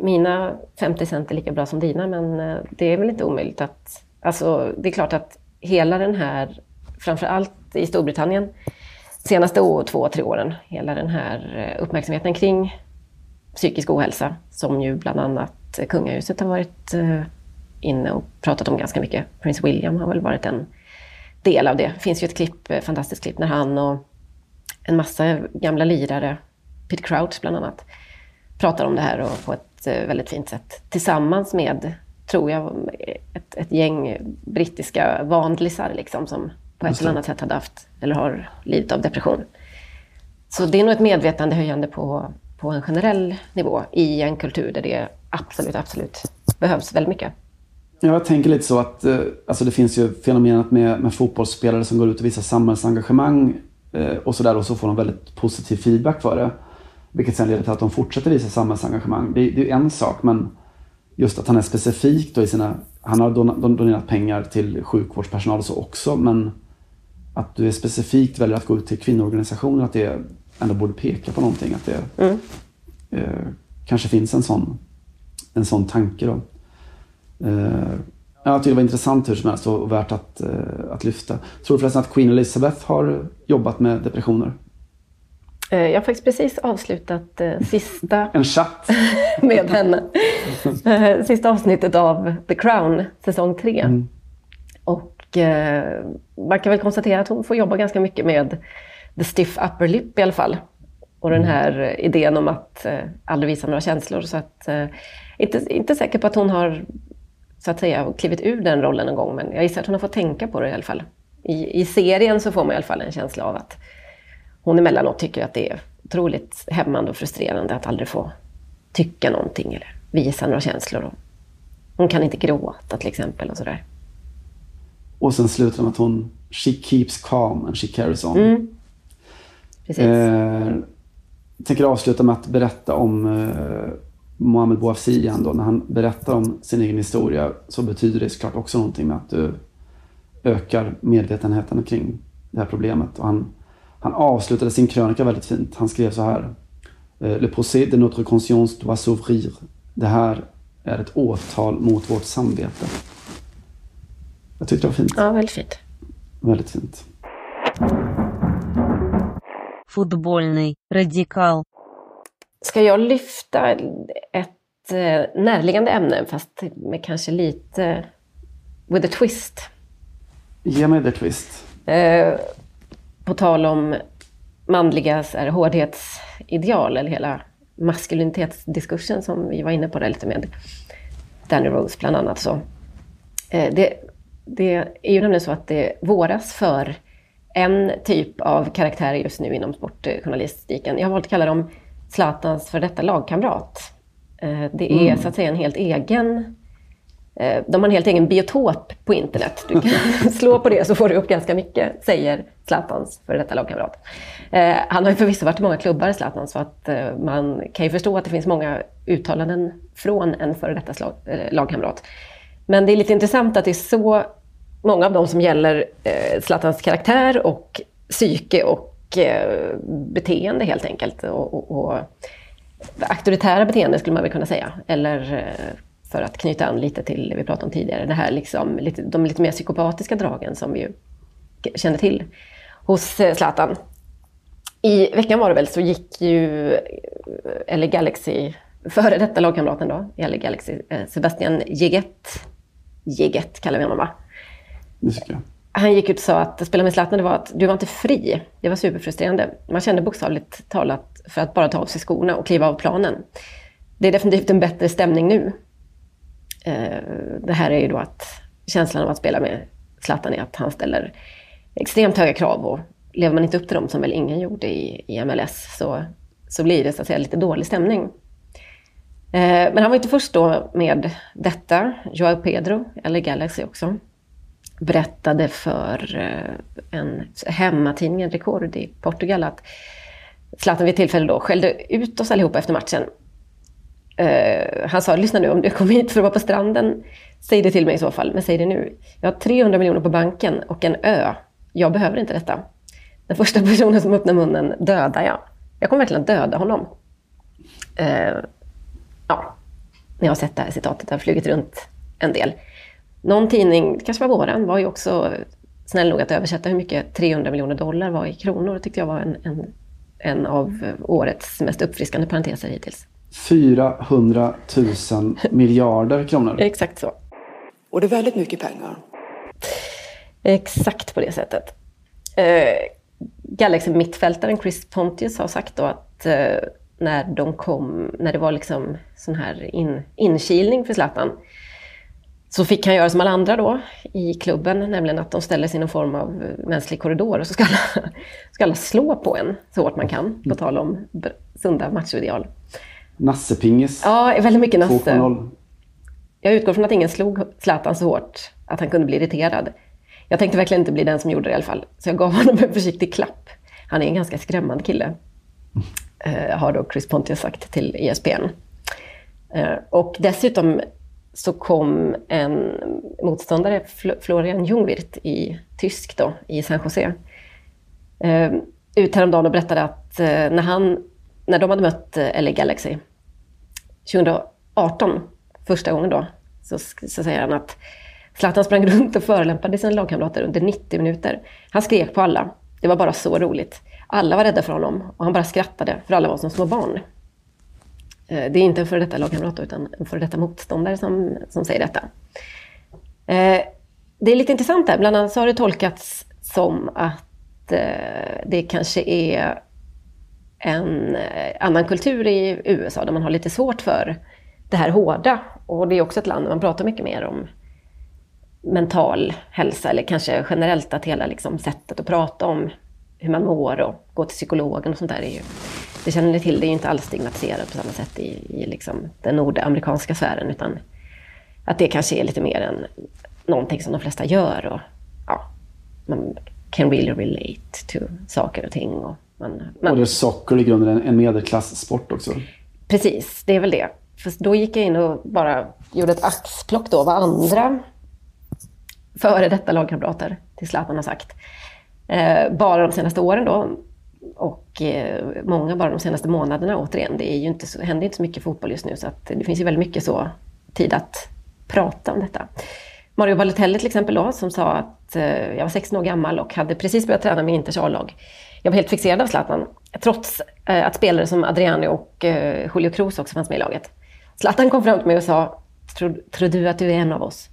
Mina 50 cent är lika bra som dina men eh, det är väl inte omöjligt att alltså det är klart att hela den här framförallt i Storbritannien senaste år, två, tre åren, hela den här eh, uppmärksamheten kring psykisk ohälsa som ju bland annat kungahuset har varit eh, inne och pratat om ganska mycket. Prins William har väl varit en del av det. Det finns ju ett klipp, fantastiskt klipp när han och en massa gamla lirare, Pete Crouch bland annat, pratar om det här och på ett väldigt fint sätt. Tillsammans med, tror jag, ett, ett gäng brittiska vandlisar liksom som på ett eller annat sätt hade haft eller har lidit av depression. Så det är nog ett medvetandehöjande på, på en generell nivå i en kultur där det absolut, absolut behövs väldigt mycket. Jag tänker lite så att eh, alltså det finns ju fenomenet med, med fotbollsspelare som går ut och visar samhällsengagemang eh, och sådär och så får de väldigt positiv feedback för det. Vilket sen leder till att de fortsätter visa samhällsengagemang. Det, det är en sak men just att han är specifik då i sina... Han har donerat pengar till sjukvårdspersonal och så också men att du är specifikt väljer att gå ut till kvinnoorganisationer, att det ändå borde peka på någonting. Att det mm. eh, kanske finns en sån, en sån tanke. Då. Eh, jag tycker det var intressant hur som helst och värt att, eh, att lyfta. Tror du förresten att Queen Elizabeth har jobbat med depressioner? Eh, jag har faktiskt precis avslutat eh, sista... *laughs* en chatt? *laughs* med henne. Sista avsnittet av The Crown, säsong 3. Mm. Och man kan väl konstatera att hon får jobba ganska mycket med the stiff upper lip i alla fall. Och den mm. här idén om att aldrig visa några känslor. Så att, inte, inte säker på att hon har så att säga klivit ur den rollen någon gång, men jag gissar att hon har fått tänka på det i alla fall. I, I serien så får man i alla fall en känsla av att hon emellanåt tycker att det är otroligt hämmande och frustrerande att aldrig få tycka någonting eller visa några känslor. Hon kan inte gråta till exempel och sådär. Och sen slutar med att hon She keeps calm and she carries on. Mm. Precis. Eh, jag tänker avsluta med att berätta om eh, Mohamed Bouafsi igen då. När han berättar om sin egen historia så betyder det såklart också någonting med att du ökar medvetenheten kring det här problemet. Och han, han avslutade sin krönika väldigt fint. Han skrev så här. Eh, Le procès de notre conscience doit s'ouvrir. Det här är ett åtal mot vårt samvete. Jag tyckte det var fint. Ja, väldigt fint. Väldigt fint. Fotbollny radikal. Ska jag lyfta ett eh, närliggande ämne fast med kanske lite with a twist. Ge mig the twist. Eh, på tal om manliga här, hårdhetsideal eller hela maskulinitetsdiskursen som vi var inne på där lite med Danny Rose bland annat. Så, eh, det, det är ju nämligen så att det våras för en typ av karaktärer just nu inom sportjournalistiken. Jag har valt att kalla dem Zlatans för detta lagkamrat. Eh, det är Mm. så att säga en helt egen eh, de har en helt egen biotop på internet. Du kan *laughs* slå på det så får du upp ganska mycket, säger Zlatans för detta lagkamrat. Eh, han har ju förvisso varit i många klubbar, Zlatan, så att eh, man kan ju förstå att det finns många uttalanden från en före detta slag, eh, lagkamrat. Men det är lite intressant att det är så många av dem som gäller Zlatans karaktär och psyke och beteende helt enkelt. Och, och, och auktoritära beteende skulle man väl kunna säga. Eller eh, för att knyta an lite till det vi pratade om tidigare, det här liksom, lite, de lite mer psykopatiska dragen som vi ju känner till hos eh, Zlatan. I veckan var det väl så gick ju eh, LA Galaxy, *laughs* före detta lagkamraten då, LA Galaxy, Sebastian Jeget, Jeget kallar vi honom va? Det tycker jag. Han gick ut och sa att spela med Zlatan, det var att du var inte fri. Det var superfrustrerande. Man kände bokstavligt talat för att bara ta av sig skorna och kliva av planen. Det är definitivt en bättre stämning nu. Eh, det här är ju då att känslan av att spela med Zlatan är att han ställer extremt höga krav och lever man inte upp till dem som väl ingen gjorde i, i MLS så, så blir det så att säga lite dålig stämning. Eh, men han var inte först då med detta. Joao Pedro, eller Galaxy också, berättade för eh, en hemmatidningen Record i Portugal att Zlatan vid ett tillfälle då skällde ut oss allihopa efter matchen. Uh, han sa, lyssna nu om du kommer hit för att vara på stranden, säg det till mig i så fall, men säg det nu. Jag har 300 miljoner på banken och en ö. Jag behöver inte detta. Den första personen som öppnar munnen dödar jag. Jag kommer verkligen att döda honom. Uh, ja, ni har sett det här citatet, det har flugit runt en del. Någon tidning, det kanske var våran, var ju också snäll nog att översätta hur mycket 300 miljoner dollar var i kronor. Det tyckte jag var en, en, en av årets mest uppfriskande parenteser hittills. 400 000 miljarder kronor. *laughs* Exakt så. Och det är väldigt mycket pengar. Exakt på det sättet. Eh, Galaxy-mittfältaren Chris Pontius har sagt då att eh, när de kom, när det var liksom sån här in, inkilning för Zlatan, så fick han göra som alla andra då i klubben, nämligen att de ställer sig i någon form av mänsklig korridor och så ska alla, *laughs* ska alla slå på en så hårt man kan, på tal om sunda machoideal. Nassepingis. Ja, väldigt mycket nasse. 2.0. Jag utgår från att ingen slog Zlatan så hårt att han kunde bli irriterad. Jag tänkte verkligen inte bli den som gjorde det i alla fall. Så jag gav *laughs* honom en försiktig klapp. Han är en ganska skrämmande kille. Eh, har då Chris Pontius sagt till ESPN. Eh, och dessutom så kom en motståndare, Florian Jungwirth, i tysk då, i San Jose. Ehm, ut häromdagen och berättade att eh, när, han, när de hade mött eh, LA Galaxy 2018, första gången då, så, så säger han att Zlatan sprang *laughs* runt och förolämpade sina lagkamrater under 90 minuter. Han skrek på alla. Det var bara så roligt. Alla var rädda för honom och han bara skrattade för alla var som små barn. Eh, det är inte en före detta lagkamrat utan en före detta motståndare som, som säger detta. Eh, det är lite intressant där. Bland annat så har det tolkats som att eh, det kanske är en annan kultur i USA där man har lite svårt för det här hårda. Och det är också ett land där man pratar mycket mer om mental hälsa eller kanske generellt att hela liksom sättet att prata om hur man mår och gå till psykologen och sånt där är ju, det känner ni till, det är ju inte alls stigmatiserat på samma sätt i, i liksom den nordamerikanska sfären utan att det kanske är lite mer än någonting som de flesta gör och ja, man can really relate to saker och ting. Och man, man, Och det är socker i grunden en, medelklasssport också. Precis, det är väl det. För då gick jag in och bara gjorde ett axplock då vad andra före detta lagkamrater till Zlatan har sagt. Eh, bara de senaste åren då. Och eh, många bara de senaste månaderna återigen. Det är ju inte så, händer inte så mycket fotboll just nu så att det finns ju väldigt mycket så tid att prata om detta. Mario Balotelli till exempel då, som sa att eh, jag var 16 år gammal och hade precis börjat träna med Inters A-lag. Jag var helt fixerad av Zlatan, trots eh, att spelare som Adriano och eh, Julio Cruz också fanns med i laget. Zlatan kom fram till mig och sa, tror, tror du att du är en av oss?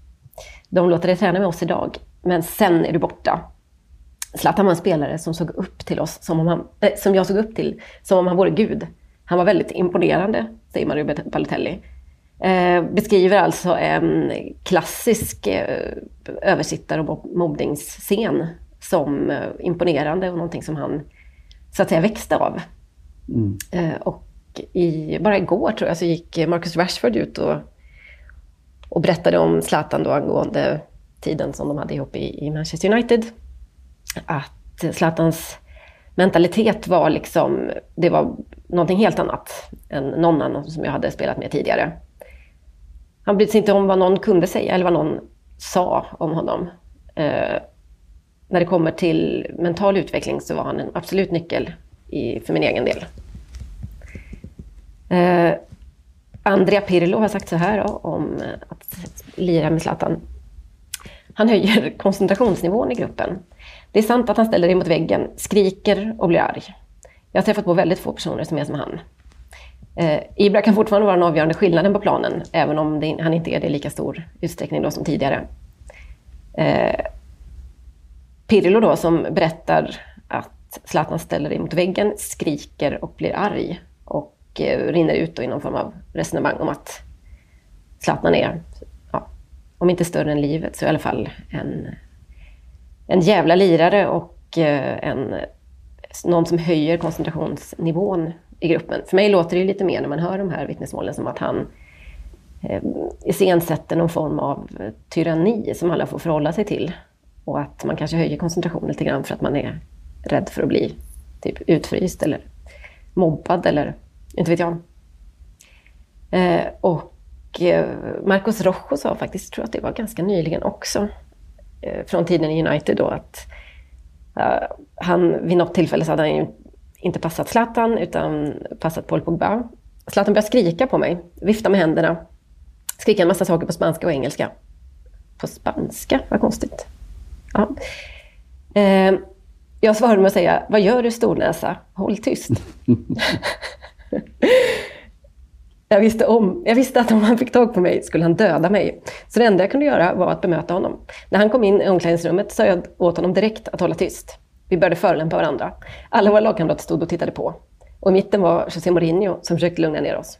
De låter dig träna med oss idag, men sen är du borta. Zlatan var en spelare som såg upp till oss, som, om han, äh, som jag såg upp till, som om han vore Gud. Han var väldigt imponerande, säger Mario Balotelli. Eh, beskriver alltså en klassisk eh, översittar och mobbningsscen som eh, imponerande och någonting som han så att säga växte av. Mm. Eh, och i, bara igår tror jag så gick Marcus Rashford ut och, och berättade om Zlatan då angående tiden som de hade ihop i, i Manchester United. Att Zlatans mentalitet var liksom, det var någonting helt annat än någon annan som jag hade spelat med tidigare. Han brydde sig inte om vad någon kunde säga eller vad någon sa om honom. Eh, när det kommer till mental utveckling så var han en absolut nyckel i, för min egen del. Eh, Andrea Pirlo har sagt så här då, om eh, att lira med Zlatan. Han höjer koncentrationsnivån i gruppen. Det är sant att han ställer dig mot väggen, skriker och blir arg. Jag har träffat på väldigt få personer som är som han. Eh, Ibra kan fortfarande vara den avgörande skillnaden på planen, även om det, han inte är det i lika stor utsträckning då som tidigare. Eh, Pirlo då, som berättar att Zlatan ställer dig mot väggen, skriker och blir arg. Och eh, rinner ut då i någon form av resonemang om att Zlatan är, ja, om inte större än livet, så i alla fall en, en jävla lirare och eh, en, någon som höjer koncentrationsnivån i gruppen. För mig låter det lite mer när man hör de här vittnesmålen som att han eh, iscensätter någon form av tyranni som alla får förhålla sig till. Och att man kanske höjer koncentrationen lite grann för att man är rädd för att bli typ utfryst eller mobbad eller inte vet jag. Eh, och eh, Marcos Rojo sa faktiskt, tror jag att det var ganska nyligen också, från tiden i United då, att uh, han vid något tillfälle så hade han ju inte passat Zlatan utan passat Paul Pogba. Zlatan började skrika på mig, vifta med händerna, skrika en massa saker på spanska och engelska. På spanska? Vad konstigt. Ja. Eh, jag svarade med att säga, vad gör du stornäsa? Håll tyst. *laughs* *laughs* jag, visste om, jag visste att om han fick tag på mig skulle han döda mig. Så det enda jag kunde göra var att bemöta honom. När han kom in i omklädningsrummet sa jag åt honom direkt att hålla tyst. Vi började förolämpa varandra. Alla våra lagkamrater stod och tittade på. Och i mitten var José Mourinho som försökte lugna ner oss.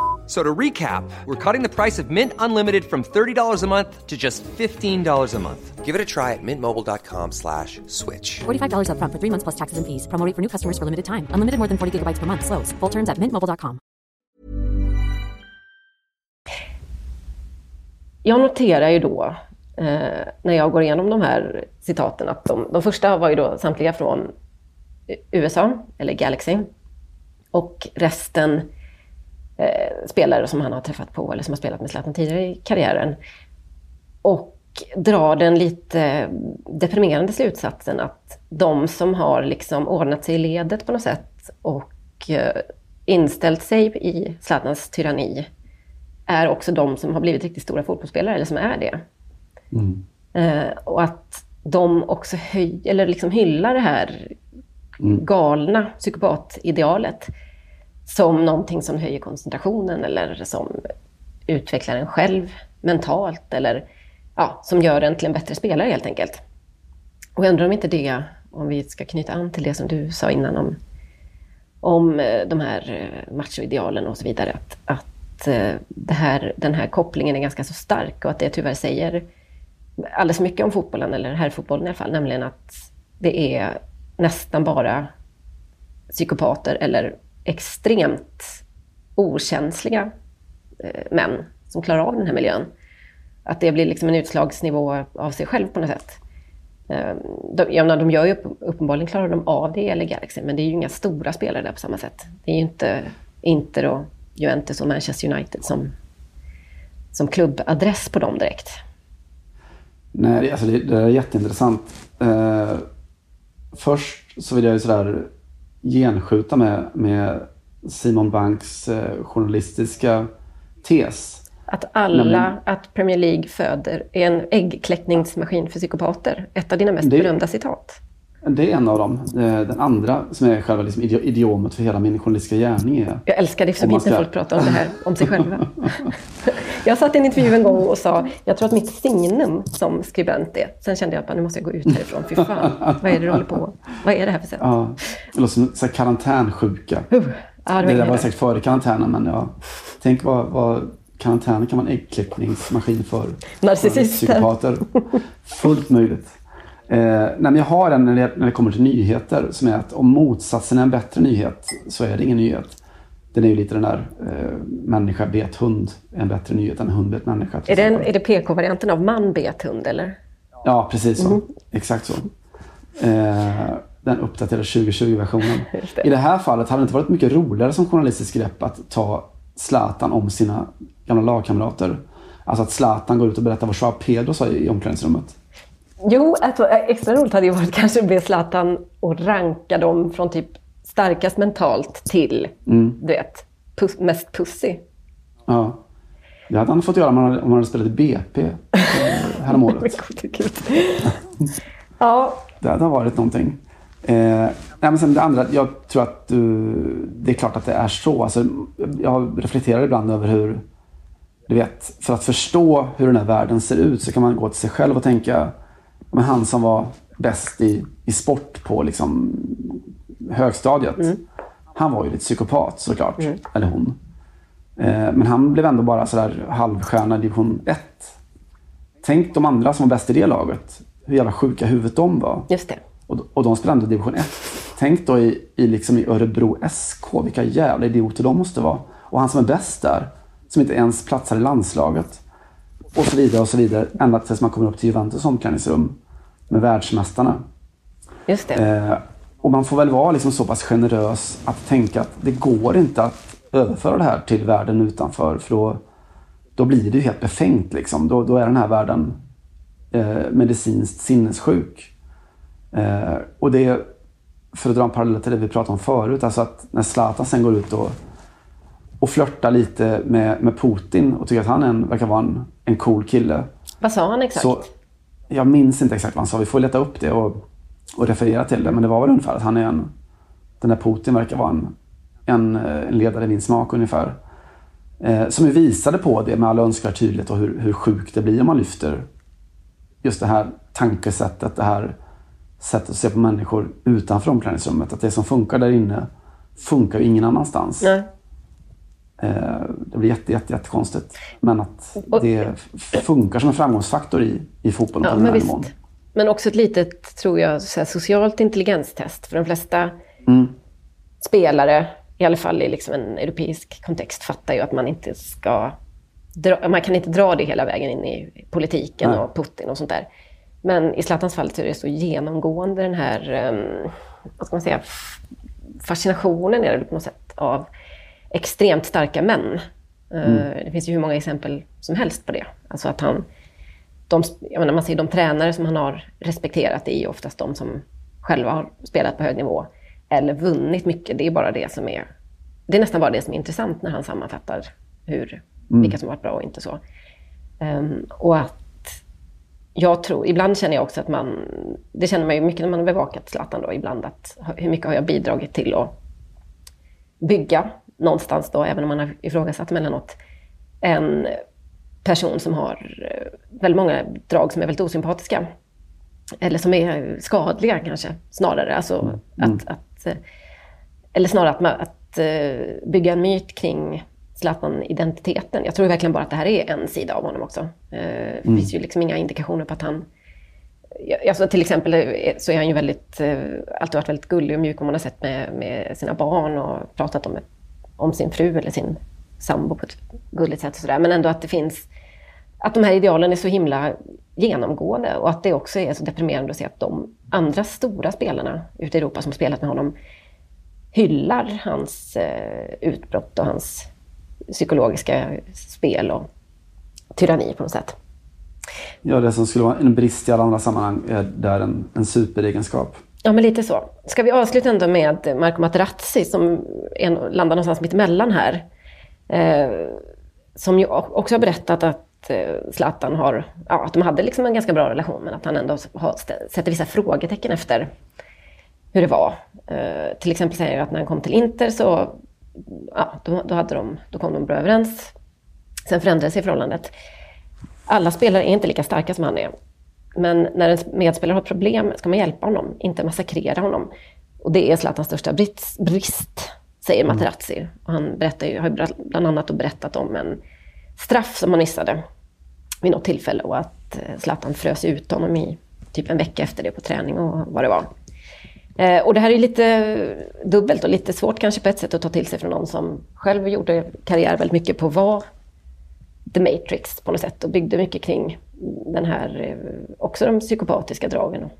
So to recap, we're cutting the price of Mint Unlimited from $30 a month to just $15 a month. Give it a try at mintmobile.com slash switch. $45 up front for three months plus taxes and fees. Promo for new customers for limited time. Unlimited more than 40 gigabytes per month. Slows. Full terms at mintmobile.com. Jag noterar ju då, eh, när jag går igenom de här citaten, att de, de första var ju då samtliga från USA, eller Galaxy. Och resten eh, spelare som han har träffat på eller som har spelat med Zlatan tidigare i karriären. Och drar den lite deprimerande slutsatsen att de som har liksom ordnat sig i ledet på något sätt och eh, inställt sig i Zlatans tyranni är också de som har blivit riktigt stora fotbollsspelare, eller som är det. Mm. Eh, och att de också höj, eller liksom hyllar det här mm. galna psykopatidealet som någonting som höjer koncentrationen eller som utvecklar en själv mentalt eller ja, som gör en till en bättre spelare helt enkelt. Och jag undrar om inte det, om vi ska knyta an till det som du sa innan om, om eh, de här eh, machoidealen och så vidare, att, att eh, det här, den här kopplingen är ganska så stark och att det tyvärr säger alldeles mycket om fotbollen, eller herrfotbollen i alla fall, nämligen att det är nästan bara psykopater eller extremt okänsliga eh, män som klarar av den här miljön. Att det blir liksom en utslagsnivå av sig själv på något sätt. Ehm, de, jag menar, de gör ju upp, uppenbarligen klarar de av det i Galaxy, men det är ju inga stora spelare där på samma sätt. Det är ju inte Inter och Juventus och Manchester United som, som klubbadress på dem direkt. Nej, alltså det, det är jätteintressant. Eh, först så vill jag ju sådär genskjuta med, med Simon Banks eh, journalistiska tes. Att alla, Nämligen- att Premier League föder är en äggkläckningsmaskin för psykopater. Ett av dina mest Det- berömda citat. Det är en av dem. Eh, Den andra som är själva liksom idi- idiomet för hela min journalistiska gärning är Jag älskar det så fint när folk pratar om det här, om sig själva. *laughs* jag satt i en intervju en gång och sa, jag tror att mitt signum som skribent är. Sen kände jag att nu måste jag gå ut härifrån. Fy fan, vad är det du håller på Vad är det här för sätt? Ja, låter som så här karantänsjuka. Ja, det det där var säkert före karantänen, men ja. Tänk vad, vad karantänen kan vara en äggkläckningsmaskin för. För Psykopater. Fullt möjligt. Eh, nej, jag har en när det, när det kommer till nyheter som är att om motsatsen är en bättre nyhet så är det ingen nyhet. Den är ju lite den där eh, människa bet hund är en bättre nyhet än hund bet människa. Är det, en, exempel. är det PK-varianten av man bet hund eller? Ja, precis så. Mhm. Exakt så. Eh, den uppdaterade 2020-versionen. *laughs* I det här fallet hade det inte varit mycket roligare som journalistiskt grepp att ta Zlatan om sina gamla lagkamrater. Alltså att Zlatan går ut och berättar vad Joao Pedro sa i omklädningsrummet. Jo, alltså, extra roligt hade ju varit kanske att be Zlatan och ranka dem från typ starkast mentalt till, Mm. du vet, pus, mest pussy. Ja. Det hade han fått göra om han hade, om han hade spelat i BP eh, häromåret. *laughs* Ja, Det hade varit någonting. Eh, nej, men sen det andra, jag tror att du, det är klart att det är så. Alltså, jag reflekterar ibland över hur, du vet, för att förstå hur den här världen ser ut så kan man gå till sig själv och tänka, men han som var bäst i, i sport på liksom, högstadiet, han var ju lite psykopat såklart. Eller hon. Eh, men han blev ändå bara sådär halvstjärna i division 1. Tänk de andra som var bäst i det laget. Hur jävla sjuka huvudet de var. just det. Och, och de spelade ändå division 1. Tänk då i, i, liksom i Örebro SK, vilka jävla idioter de måste vara. Och han som är bäst där, som inte ens platsar i landslaget. Och så vidare och så vidare. Ända tills man kommer upp till Juventus omklädningsrum med världsmästarna. Just det. Eh, och man får väl vara liksom så pass generös att tänka att det går inte att överföra det här till världen utanför. För då, då blir det ju helt befängt. Liksom. Då, då är den här världen eh, medicinskt sinnessjuk. Eh, och det för att dra en parallell till det vi pratade om förut, alltså att när Zlatan sen går ut och, och flörtar lite med, med Putin och tycker att han är en, verkar vara en, en cool kille. Vad sa han exakt? Så, jag minns inte exakt vad han sa. Vi får leta upp det och, och referera till det. Men det var väl ungefär att han är en... Den där Putin verkar vara en, en, eh, en ledare i min smak ungefär. Eh, som ju visade på det med all önskvärd tydlighet och hur, hur sjukt det blir om man lyfter just det här tankesättet, det här sättet att se på människor utanför omklädningsrummet. Att det som funkar där inne funkar ju ingen annanstans. Nej. Eh, det blir jätte, jätte, jättekonstigt. Men att det funkar som en framgångsfaktor i, i fotbollen Ja, på den här visst. nivån. Men också ett litet, tror jag, så här, socialt intelligenstest. För de flesta Mm. spelare, i alla fall i liksom en europeisk kontext, fattar ju att man inte ska... Dra, man kan inte dra det hela vägen in i politiken Nej. och Putin och sånt där. Men i Zlatans fall så är det så genomgående den här, ehm, vad ska man säga, fascinationen är det på något sätt av extremt starka män. Eh, Mm. Det finns ju hur många exempel som helst på det. Alltså att han, de, jag menar, man ser de tränare som han har respekterat är ju oftast de som själva har spelat på hög nivå eller vunnit mycket. Det är bara det som är, det är nästan bara det som är intressant när han sammanfattar hur, Mm. vilka som har varit bra och inte så. Ehm, och att jag tror, ibland känner jag också att man, det känner man ju mycket när man har bevakat Zlatan då, ibland att hur mycket har jag bidragit till att bygga någonstans då, även om man har ifrågasatt emellanåt, en person som har eh, väldigt många drag som är väldigt osympatiska. Eller som är skadliga kanske, snarare. Alltså Mm. att, att, eh, eller snarare att, att eh, bygga en myt kring Zlatan-identiteten. Jag tror verkligen bara att det här är en sida av honom också. Det Mm. finns ju liksom inga indikationer på att han... Alltså till exempel så är han ju väldigt, alltid varit väldigt gullig och mjuk om man har sett med, med sina barn och pratat om, ett, om sin fru eller sin sambo på ett gulligt sätt och sådär. Men ändå att det finns, att de här idealen är så himla genomgående och att det också är så deprimerande att se att de andra stora spelarna ute i Europa som spelat med honom hyllar hans eh, utbrott och hans psykologiska spel och tyranni på något sätt. Ja, det som skulle vara en brist i alla andra sammanhang är där en, en superegenskap. Ja, men lite så. Ska vi avsluta ändå med Marco Materazzi som är, landar någonstans mitt emellan här. Eh, som ju också har berättat att eh, Zlatan har, ja, att de hade liksom en ganska bra relation, men att han ändå har, sätter vissa frågetecken efter hur det var. Eh, till exempel säger jag att när han kom till Inter så ja, då, då, hade de, då kom de bra överens. Sen förändrades sig förhållandet. Alla spelare är inte lika starka som han är. Men när en medspelare har problem ska man hjälpa honom, inte massakrera honom. Och det är Zlatans största brist, säger mm. Materazzi. Och han berättar ju, har bland annat berättat om en straff som han missade vid något tillfälle och att eh, Zlatan frös ut honom i typ en vecka efter det på träning och vad det var. Eh, och det här är lite dubbelt och lite svårt kanske på ett sätt att ta till sig från någon som själv gjorde karriär väldigt mycket på att vara The Matrix på något sätt och byggde mycket kring den här, eh, också de psykopatiska dragen och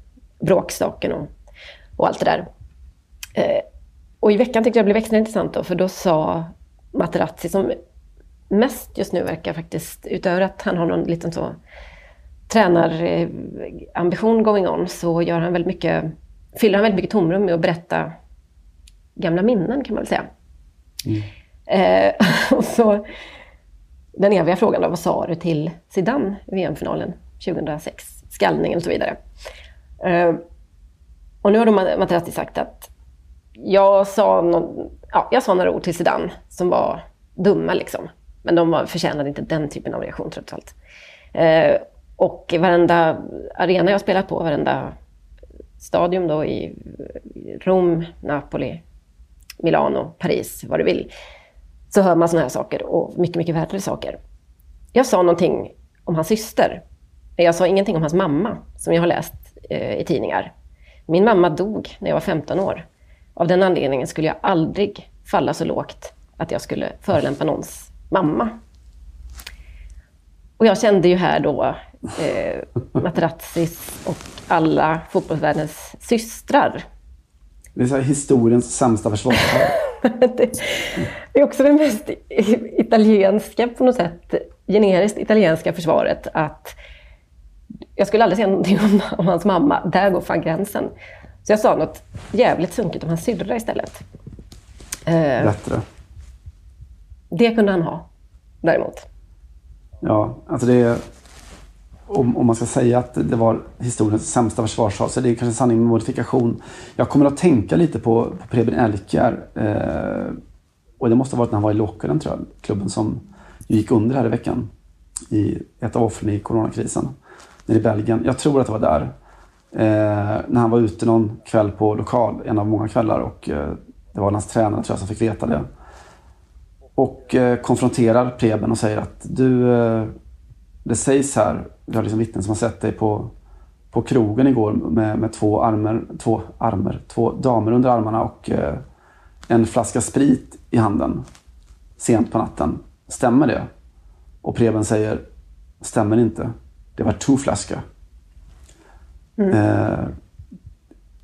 bråkstaken och, och allt det där. Eh, och i veckan tyckte jag det blev extra intressant då, för då sa Materazzi, som mest just nu verkar faktiskt, utöver att han har någon liten så tränarambition going on, så gör han väldigt mycket, fyller han väldigt mycket tomrum med att berätta gamla minnen kan man väl säga. Mm. Eh, *laughs* och så den eviga frågan då, vad sa du till Zidane i VM-finalen 2006? Skallningen och så vidare. Uh, och nu har då Materazzi sagt att jag sa, någon, ja, jag sa några ord till Zidane som var dumma liksom. Men de var, förtjänade inte den typen av reaktion trots allt. Uh, och varenda arena jag spelat på, varenda stadion då i Rom, Napoli, Milano, Paris, vad du vill så hör man sådana här saker och mycket, mycket värre saker. Jag sa någonting om hans syster. Jag sa ingenting om hans mamma, som jag har läst eh, i tidningar. Min mamma dog när jag var 15 år. Av den anledningen skulle jag aldrig falla så lågt att jag skulle förolämpa någons mamma. Och jag kände ju här då eh, Materazzis och alla fotbollsvärldens systrar. Det är så historiens sämsta försvarstal. *laughs* det, är också det mest italienska på något sätt, generiskt italienska försvaret att jag skulle aldrig säga någonting om, om hans mamma. Där går fan gränsen. Så jag sa något jävligt sunkigt om hans syrra istället. Eh, Bättre. Det kunde han ha, däremot. Ja, alltså det. Om, om man ska säga att det var historiens sämsta försvarstal så är det kanske sanning med modifikation. Jag kommer att tänka lite på, på Preben Elkjär. Eh, och det måste ha varit när han var i Lokeren, tror jag. Klubben som gick under här i veckan. I ett av offren i coronakrisen. Nere i Belgien. Jag tror att det var där. Eh, när han var ute någon kväll på lokal, en av många kvällar. Och eh, det var hans tränare tror jag som fick veta det. Och eh, konfronterar Preben och säger att du, eh, det sägs här, vi har liksom vittnen som har sett dig på, på krogen igår med, med två armar, två armar, två damer under armarna och eh, en flaska sprit i handen sent på natten. Stämmer det? Och Preben säger, stämmer inte. Det var två flaskor. Mm. Eh,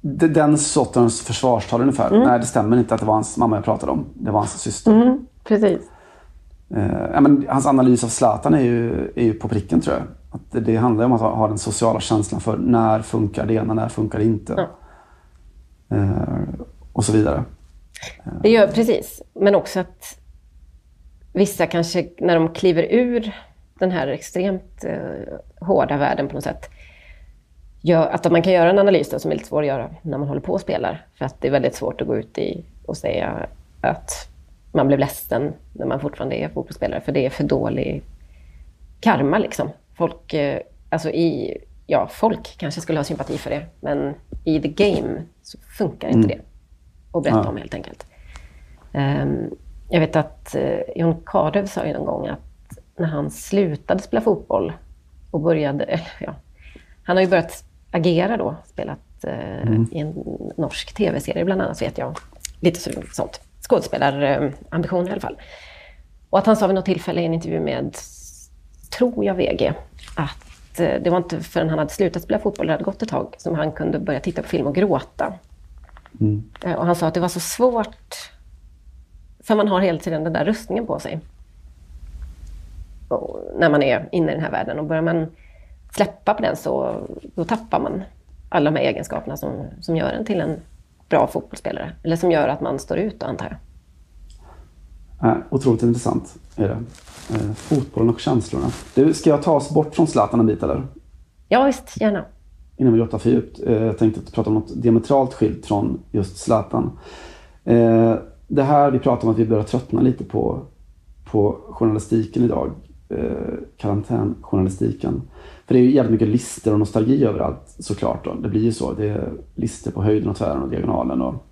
den sortens försvarstal ungefär. Mm. Nej, det stämmer inte att det var hans mamma jag pratade om. Det var hans syster. Mm, precis. Eh, men, hans analys av Zlatan är ju, är ju på pricken tror jag. Att det, handlar om att ha, den sociala känslan för när funkar det ena, när funkar det inte. Eh, och så vidare. Det gör precis. Men också att vissa kanske, när de kliver ur den här extremt eh, hårda världen på något sätt, gör, att man kan göra en analys då, som är lite svår att göra när man håller på och spelar. För att det är väldigt svårt att gå ut i och säga att man blev ledsen när man fortfarande är fotbollsspelare, för det är för dålig karma liksom. Folk, eh, alltså i, ja, folk kanske skulle ha sympati för det, men i the game så funkar inte mm. det att berätta ja. om helt enkelt. Um, jag vet att uh, John Cardew sa ju någon gång att när han slutade spela fotboll och började, äh, ja, han har ju börjat agera då, spelat uh, mm. i en norsk tv-serie bland annat vet jag. Lite sånt skådespelarambition i alla fall. Och att han sa vid något tillfälle i en intervju med, tror jag, VG, att eh, det var inte förrän han hade slutat spela fotboll, det hade gått ett tag, som han kunde börja titta på film och gråta. Mm. Eh, och han sa att det var så svårt, för man har hela tiden den där rustningen på sig. Och när man är inne i den här världen. Och börjar man släppa på den så då tappar man alla de här egenskaperna som, som gör en till en bra fotbollsspelare. Eller som gör att man står ut, antar jag. Eh, otroligt intressant är det. Eh, fotbollen och känslorna. Du, ska jag ta oss bort från Zlatan en bit eller? Ja, visst. Gärna. Innan vi grottar för djupt. Eh, jag tänkte prata om något diametralt skilt från just Zlatan. Eh, det här vi pratar om att vi börjar tröttna lite på, på journalistiken idag. Eh, karantänjournalistiken. För det är ju jävligt mycket lister och nostalgi överallt såklart. Då. Det blir ju så. Det är lister på höjden och tvären och diagonalen. Och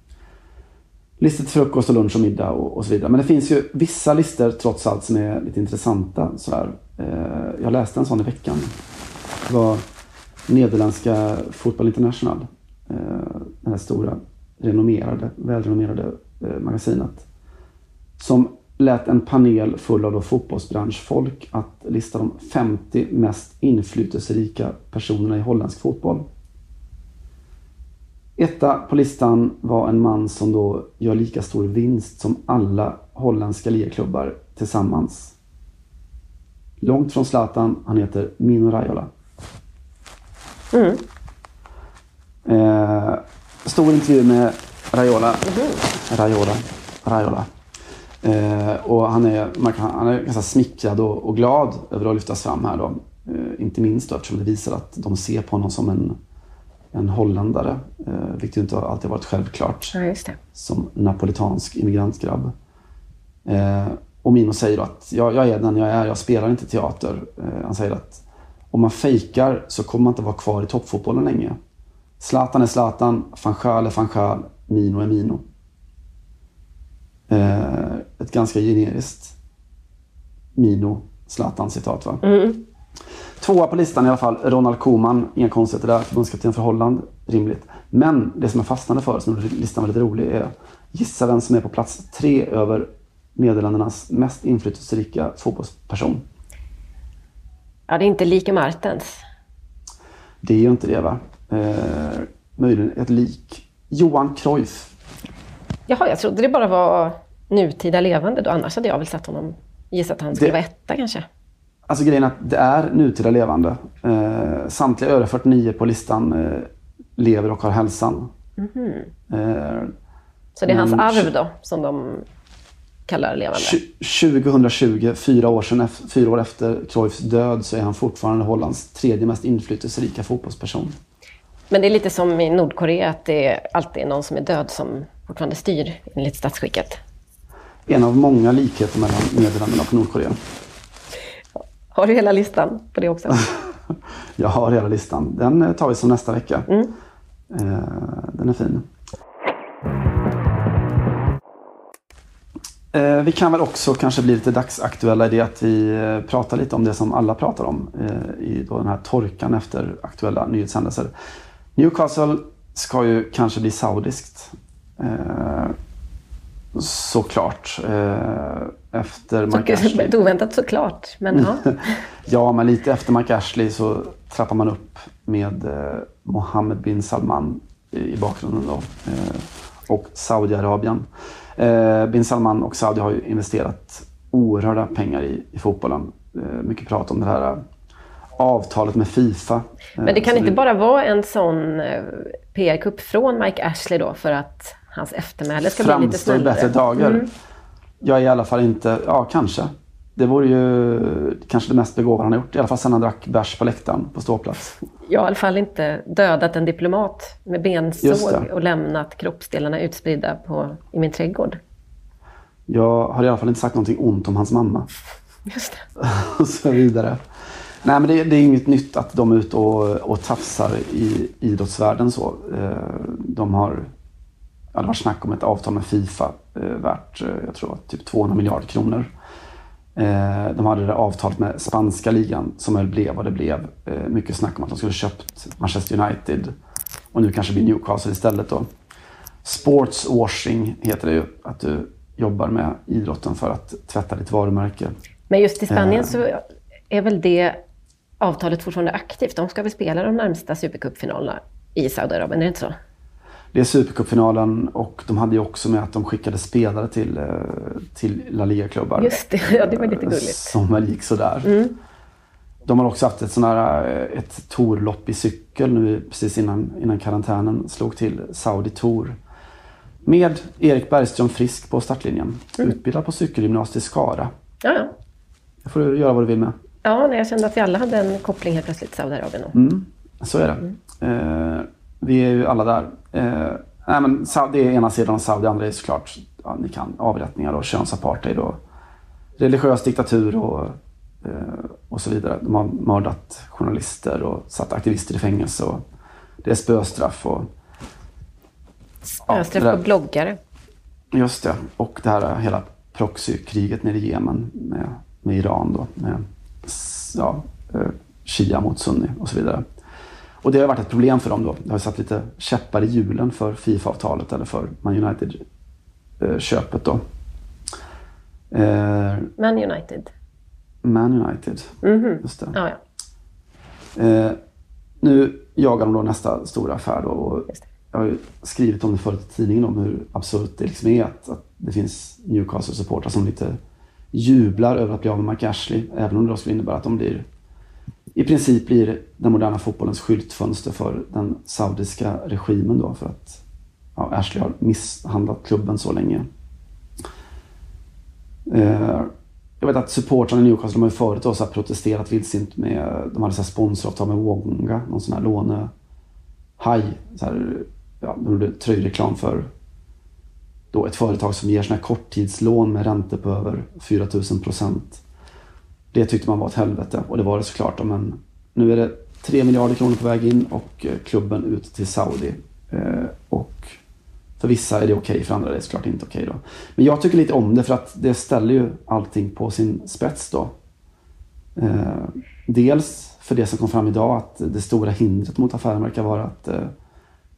listor till frukost och lunch och middag och, och så vidare. Men det finns ju vissa listor trots allt som är lite intressanta. Så här. Eh, jag läste en sån i veckan. Det var nederländska Fotboll International. Eh, det här stora, renommerade, välrenommerade eh, magasinet. Som lät en panel full av då fotbollsbranschfolk att lista de 50 mest inflytelserika personerna i holländsk fotboll. Etta på listan var en man som då gör lika stor vinst som alla holländska ligaklubbar tillsammans. Långt från Zlatan, han heter Mino Raiola. Mm. Eh, stor intervju med Raiola. Mm. Raiola. Raiola. Eh, och han är, man kan, han är ganska smickrad och, och, glad över att lyftas fram här då. Eh, inte minst då, eftersom det visar att de ser på honom som en, en holländare. Eh, vilket inte alltid varit självklart. Ja. Som napolitansk immigrantgrabb. Eh, och Mino säger att jag, jag är den jag är, jag spelar inte teater. Eh, han säger att om man fejkar så kommer man inte vara kvar i toppfotbollen länge. Zlatan är Zlatan, van Schaal är van Schaal, Mino är Mino. Eh, ett ganska generiskt Mino Zlatan-citat va? Mm. Tvåa på listan i alla fall, Ronald Koeman. Inga konstigheter där, förbundskapten för Holland. Rimligt. Men det som jag fastnade för, som listan var lite rolig, är gissa vem som är på plats tre över Nederländernas mest inflytelserika fotbollsperson. Ja, det är inte lika Martens. Det är ju inte det va? Eh, möjligen ett lik. Johan Cruyff. Jaha, jag trodde det bara var nutida levande då. Annars hade jag väl satt honom, gissat att han skulle Det- vara etta kanske. Alltså grejen är att det är nutida levande. Eh, samtliga övriga 49 på listan eh, lever och har hälsan. Mhm. Eh, Så det är hans arv då, som de kallar levande? tju- 2020, fyra år, sedan, fyra år efter Cruyffs död, så är han fortfarande Hollands tredje mest inflytelserika fotbollsperson. Men det är lite som i Nordkorea, att det alltid är någon som är död som fortfarande styr enligt statsskicket. En av många likheter mellan Nederländerna och Nordkorea. Har du hela listan på det också? *laughs* Jag har hela listan. Den eh, tar vi som nästa vecka. Mm. Eh, Den är fin. Eh, Vi kan väl också kanske bli lite dagsaktuella i det att vi pratar lite om det som alla pratar om i då den här torkan efter aktuella nyhetshändelser. Newcastle ska ju kanske bli saudiskt. Såklart. Efter Mike Så, Ashley. ett *laughs* oväntat såklart, men ja. *laughs* Ja, men lite efter Mike Ashley så trappar man upp med eh, Mohammed bin Salman i, i bakgrunden då. Eh, och Saudiarabien. Eh, bin Salman och Saudi har ju investerat oerhörda pengar i, i fotbollen. Eh, mycket prat om det här eh, avtalet med Fifa. Eh, Men det kan som inte nu- bara vara en sån eh, PR-kupp från Mike Ashley då för att hans eftermäle ska bli lite framstår snällare? bättre dagar. Mm. Jag är i alla fall inte, ja kanske. Det vore ju kanske det mest begåvade han har gjort. I alla fall sen han drack bärs på läktaren på ståplats. Jag har i alla fall inte dödat en diplomat med bensåg och lämnat kroppsdelarna utspridda på, i min trädgård. Jag har i alla fall inte sagt någonting ont om hans mamma. Just det. *laughs* och så vidare. Nej men det, det är inget nytt att de är ute och, och tafsar i idrottsvärlden så. Eh, De har, ja, det var snack om ett avtal med Fifa eh, värt, eh, jag tror typ 200 miljarder kronor. Eh, De hade det avtalet med spanska ligan som väl blev vad det blev. Eh, Mycket snack om att de skulle köpt Manchester United och nu kanske blir Newcastle istället då. Sportswashing heter det ju, att du jobbar med idrotten för att tvätta ditt varumärke. Men just i Spanien Eh. så är väl det avtalet fortfarande aktivt. De ska väl spela de närmsta Supercupfinalerna i Saudiarabien, är det inte så? Det är Supercupfinalen och de hade ju också med att de skickade spelare till, eh, till La Liga-klubbar. Just det, ja det var lite gulligt. Som väl gick sådär. Mm. de har också haft ett, sån här, eh, ett torlopp i cykel nu precis innan, innan karantänen slog till. Saudi Tour. Med Erik Bergström Frisk på startlinjen. Mm. Utbildad på cykelgymnasiet i Skara. Ja, ja. Det får du göra vad du vill med. Ja, nej, jag kände att vi alla hade en koppling helt plötsligt till Saudiarabien. Mm, så är det. Eh, vi är ju alla där. Eh, nej, men det är ena sidan av Saudi, andra är såklart ja, ni kan, avrättningar och könsapartheid och religiös diktatur och, eh, och så vidare. De har mördat journalister och satt aktivister i fängelse. Och det är spöstraff och Spöstraff där- på bloggare. Just det. Och det här hela proxykriget nere i Jemen med, med Iran då. Med ja, eh, Shia mot Sunni och så vidare. Och det har varit ett problem för dem då. Det har satt lite käppar i hjulen för Fifa-avtalet eller för Man United-köpet då. Eh, Man United. Man United. Mhm. Just det. Ja, ja. Eh, nu jagar de då nästa stora affär då. Och jag har ju skrivit om det förut i tidningen om hur absurt det liksom är att, att det finns Newcastle-supportrar som lite jublar över att bli av med Mark Ashley. Även om det då skulle innebära att de blir i princip blir den moderna fotbollens skyltfönster för den saudiska regimen då för att ja, Ashley har misshandlat klubben så länge. Eh, jag vet att supportrarna i Newcastle de har ju förut då så här protesterat vildsint med, de hade så här sponsoravtal med Wonga, någon sån här lånehaj. Så här, ja, de gjorde tröjreklam för då ett företag som ger såna här korttidslån med räntor på över 4000 procent. Det tyckte man var ett helvete och det var det såklart. Men nu är det 3 miljarder kronor på väg in och eh, klubben ut till Saudi. Eh, och för vissa är det okej, för andra är det såklart inte okej. då. Men jag tycker lite om det för att det ställer ju allting på sin spets då. Eh, dels för det som kom fram idag att det stora hindret mot affären verkar vara att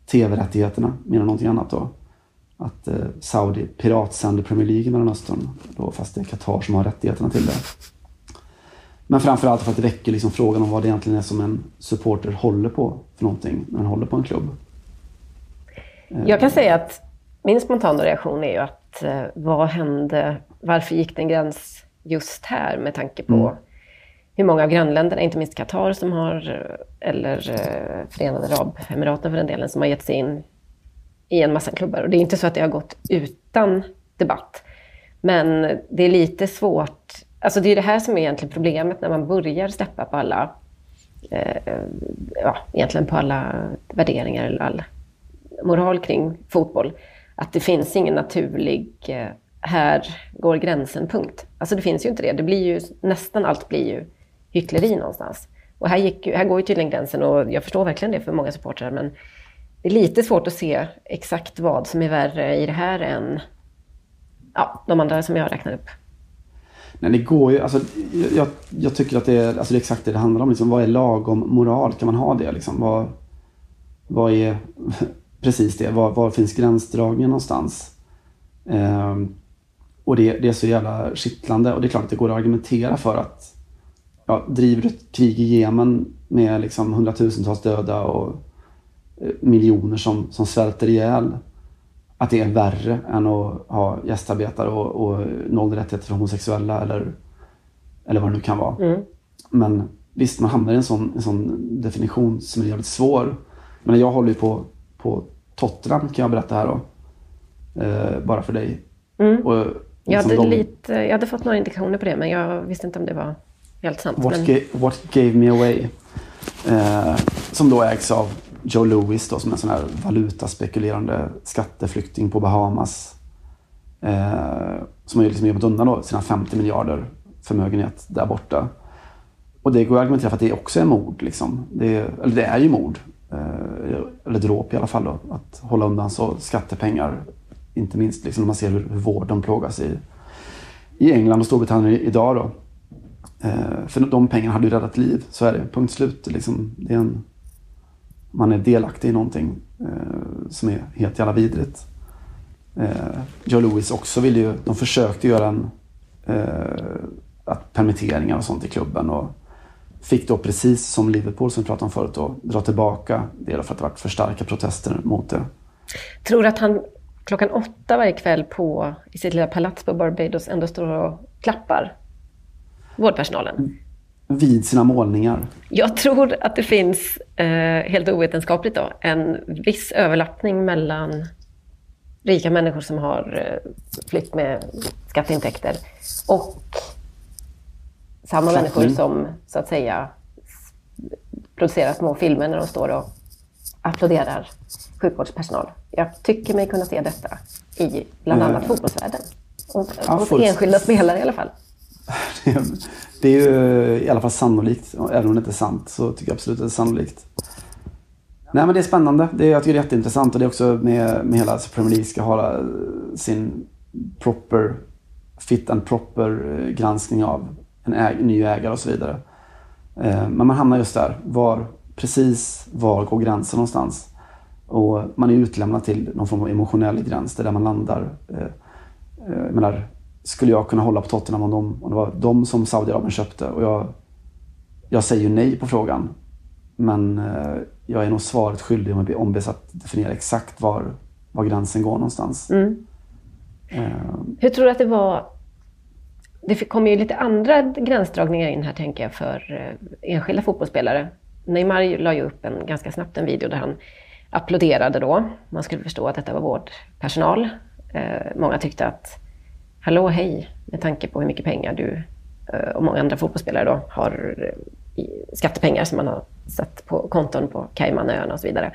tv-rättigheterna menar någonting annat då. Att Saudi piratsänder Premier League i Mellanöstern då, fast det är Qatar som har rättigheterna till det. Men framförallt för att det väcker liksom frågan om vad det egentligen är som en supporter håller på för någonting när han håller på en klubb. Jag kan säga att min spontana reaktion är ju att eh, vad hände, varför gick det en gräns just här med tanke på Mm. hur många av grannländerna, inte minst Qatar som har, eh, eller eh, Förenade Arabemiraten för den delen, som har gett sig in i en massa klubbar. Och det är inte så att det har gått utan debatt. Men det är lite svårt, alltså det är det här som är egentligen problemet när man börjar släppa på alla, eh, eh, ja, egentligen på alla värderingar eller all moral kring fotboll. Att det finns ingen naturlig, eh, här går gränsen, punkt. Alltså det finns ju inte det. Det blir ju, nästan allt blir ju hyckleri någonstans. Och här, gick, här går ju tydligen gränsen och jag förstår verkligen det för många supportrar men det är lite svårt att se exakt vad som är värre i det här än ja, de andra som jag räknade upp. Nej, det går ju, alltså, jag, jag tycker att det är, alltså, det är exakt det det handlar om. Liksom, vad är lagom moral? Kan man ha det? Liksom? Vad, vad är *laughs* precis det? Var, var finns gränsdragningen någonstans? Ehm, och det, det är så jävla kittlande. Och det är klart att det går att argumentera för att ja, driver du ett krig i Jemen med liksom hundratusentals döda och eh, miljoner som, som svälter ihjäl. Att det är värre än att ha gästarbetare och, och noll rättigheter för homosexuella eller, eller vad det nu kan vara. Mm. Men visst, man hamnar i en sån, en sån definition som är jävligt svår. Men jag håller ju på, på Tottenham kan jag berätta här då. Eh, bara för dig. Mm. Och, Jag liksom hade, de- lite, jag hade fått några indikationer på det men jag visste inte om det var helt sant. What, men, ga- What Gave Me Away. Eh, som då ägs av Joe Louis då, som är en sån här valutaspekulerande skatteflykting på Bahamas. Eh, som har ju liksom gömt undan då sina 50 miljarder förmögenhet där borta. Och det går att argumentera för att det också är mord. Liksom. Det, är- eller det är ju mord. Eh, eller dråp i alla fall då. Att hålla undan så skattepengar. Inte minst liksom, när man ser hur, hur vården plågas i, i England och Storbritannien idag. Då. Eh, för de pengarna hade ju räddat liv. Så är det. Punkt slut. Liksom, det är en, man är delaktig i någonting eh, som är helt jävla vidrigt. Eh, Joe Louis också ville ju, de försökte göra en, eh, att permitteringar och sånt i klubben. Och fick då precis som Liverpool som vi pratade om förut då, dra tillbaka det då för att det varit för starka protester mot det. tror du att han klockan åtta varje kväll på, i sitt lilla palats på Barbados ändå står och klappar vårdpersonalen? Vid sina målningar. Jag tror att det finns, eh, helt ovetenskapligt då, en viss överlappning mellan rika människor som har eh, flytt med skatteintäkter och samma Klappning. människor som så att säga producerar små filmer när de står och applåderar sjukvårdspersonal. Jag tycker mig kunna se detta i bland annat Eh. fotbollsvärlden. Och, Ja, hos enskilda spelare i alla fall. *laughs* Det är ju eh, i alla fall sannolikt. Även om det inte är sant så tycker jag absolut att det är sannolikt. Nej men det är spännande. Det är, jag tycker det är jätteintressant. Och det är också med, med hela alltså Premier League ska ha eh, sin proper, fit and proper eh, granskning av en äg, ny ägare och så vidare. Men man hamnar just där. Var, precis var går gränsen någonstans? Och man är utlämnad till någon form av emotionell gräns. Det är där man landar. Jag menar, skulle jag kunna hålla på Tottenham om, de, om det var de som Saudiarabien köpte? Och jag, jag säger ju nej på frågan. Men eh, jag är nog svaret skyldig om jag blir ombeds att definiera exakt var, var gränsen går någonstans. Mm. Eh, Hur tror du att det var? Det kommer ju lite andra gränsdragningar in här tänker jag för eh, enskilda fotbollsspelare. Neymar la ju upp en, ganska snabbt en video där han applåderade då. Man skulle förstå att detta var vårdpersonal. Många tyckte att hallå hej, med tanke på hur mycket pengar du eh, och många andra fotbollsspelare då har eh, skattepengar som man har sett på konton på Caymanöarna och så vidare.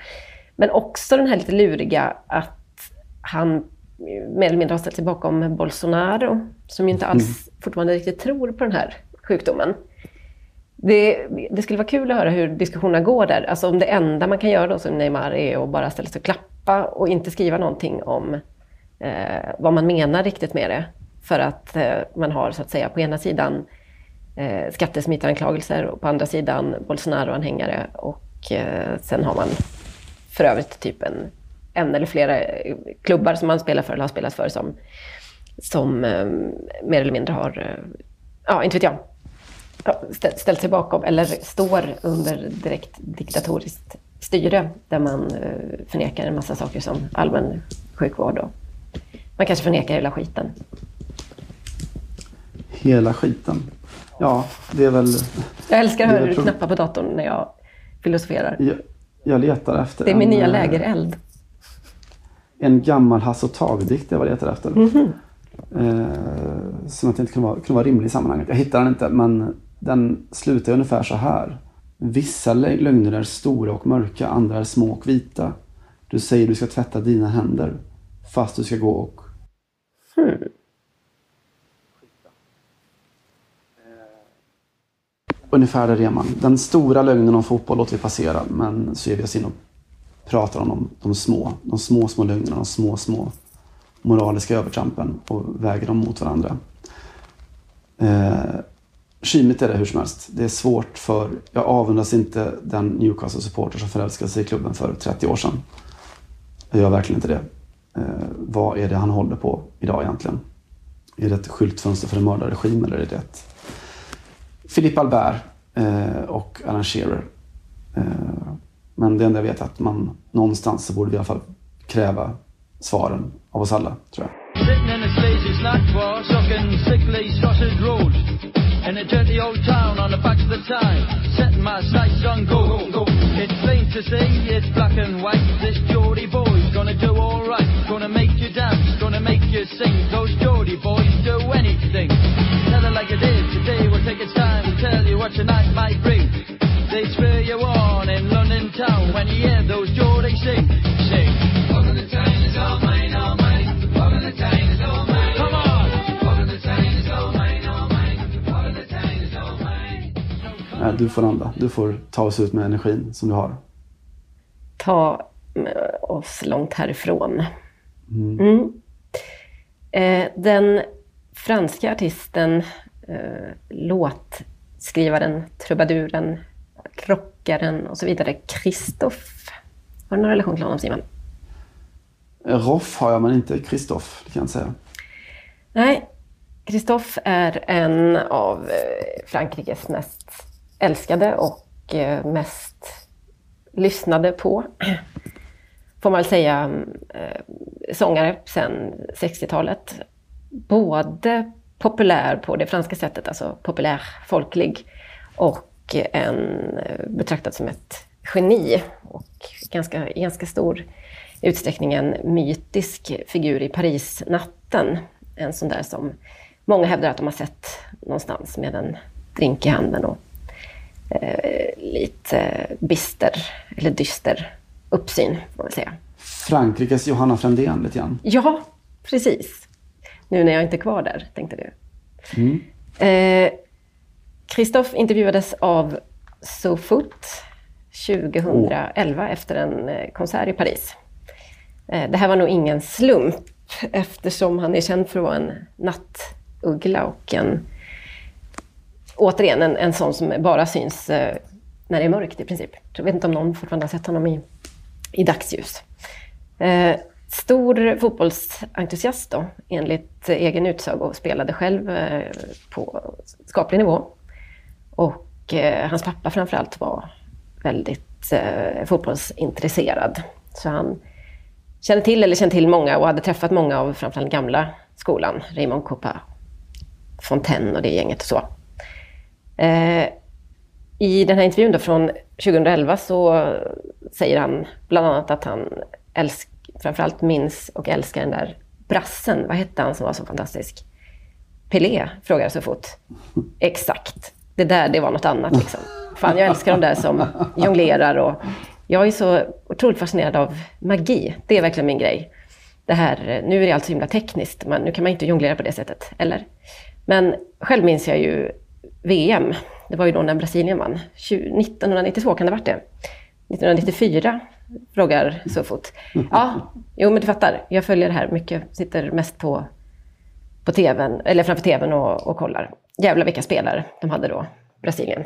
Men också den här lite luriga att han mer eller mindre har ställt sig bakom Bolsonaro, som ju inte alls fortfarande riktigt tror på den här sjukdomen. Det, det skulle vara kul att höra hur diskussionerna går där. Alltså om det enda man kan göra då som Neymar är att bara ställa sig och klappa och inte skriva någonting om eh, vad man menar riktigt med det. För att eh, man har så att säga på ena sidan eh, skattesmitaranklagelser och på andra sidan Bolsonaro-anhängare och eh, sen har man för övrigt typ en, en eller flera eh, klubbar som man spelar för eller har spelat för som, som eh, mer eller mindre har, eh, ja inte vet jag, ställt sig bakom eller står under direkt diktatoriskt styre där man eh, förnekar en massa saker som allmän sjukvård och man kanske förnekar hela skiten hela skiten. Ja, det är väl... Jag älskar att är höra hur du knappar på datorn när jag filosoferar. Jag, jag letar efter Det är min en, nya eh, lägereld. En gammal Hasse och Tage-dikt jag var letar efter. Mhm. Eh, som jag tänkte kunde vara, kunde vara rimlig i sammanhanget. Jag hittar den inte, men den slutar ungefär så här. Vissa lö- lögner är stora och mörka, andra är små och vita. Du säger du ska tvätta dina händer, fast du ska gå och... Ungefär där är man. Den stora lögnen om fotboll låter vi passera, men så ger vi oss in och pratar om de, de små, de små, små lögnerna, de små, små moraliska övertrampen och väger dem mot varandra. Eh, Kymigt är det hur som helst. Det är svårt för, jag avundas inte den Newcastle-supporter som förälskade sig i klubben för 30 år sedan. Jag gör verkligen inte det. Eh, vad är det han håller på idag egentligen? Är det ett skyltfönster för en mördarregim eller är det ett Philippe Albert eh, och Alan Shearer? Eh, men det enda jag vet är att man någonstans så borde vi i alla fall kräva svaren av oss alla, tror jag. Sitting in a sleazy snack bar, sucking sickly sausage rolls. In a dirty old town on the back of the time, setting my sights on gold. It's plain to see, it's black and white. This Geordie boy's gonna do alright. Gonna make you dance, gonna make you sing. Those Geordie boys. Is, today we'll take its time to tell you what tonight might bring. They spur you on in London town when you hear those Geordie sing. Sing. Walk on the town is all mine, all mine. Walk on the town is all mine. Come on! Walk on the town is all mine, all mine. Walk on the town is all mine. Du får anda. Du får ta oss ut med energin som du har. Ta eh, oss långt härifrån. Mm. Eh, den franska artisten, eh, låtskrivaren, trubaduren, rockaren och så vidare, Christophe. Har du någon relation till honom Simon? Roff har jag men inte Kristoff, det kan jag inte säga. Nej, Christophe är en av eh, Frankrikes mest älskade och eh, mest lyssnade på, *clears throat* får man väl säga, eh, sångare sedan 60-talet. Både populär på det franska sättet, alltså populär, folklig, och en betraktad som ett geni och ganska, ganska stor utsträckning en mytisk figur i Parisnatten. En sån där som många hävdar att de har sett någonstans med en drink i handen och eh, lite bister, eller dyster uppsyn, får man säga. Frankrikes Johanna Frändén lite grann. Ja, precis. Nu när jag inte är kvar där, tänkte du. Mm. Eh, intervjuades av SoFoot 2011 efter en eh, konsert i Paris. Eh, det här var nog ingen slump eftersom han är känd för att vara en nattuggla och en, återigen en, en sån som bara syns eh, när det är mörkt i princip. Jag vet inte om någon fortfarande har sett honom i, i dagsljus. Stor fotbollsentusiast då, enligt egen utsago, spelade själv eh, på skaplig nivå. Och eh, hans pappa framförallt var väldigt eh, fotbollsintresserad. Så han kände till, eller kände till många och hade träffat många av framförallt gamla skolan. Raymond Coppa, Fontaine och det gänget och så. Eh, I den här intervjun då från 2011 så säger han bland annat att han älskar framförallt minns och älskar den där brassen. Vad hette han som var så fantastisk? Pelé, frågar så fort. *laughs* Exakt. Det där, det var något annat liksom. Fan, jag älskar de där som jonglerar och jag är så otroligt fascinerad av magi. Det är verkligen min grej. Det här, nu är det allt så himla tekniskt, men nu kan man inte jonglera på det sättet, eller? Men själv minns jag ju VM. Det var ju då när Brasilien vann. 1992 kan det ha varit det. 1994 frågar Sofot. Ja, jo men du fattar. Jag följer det här mycket. Sitter mest på, på tvn, eller framför tvn och, och kollar. Jävlar vilka spelare de hade då, Brasilien.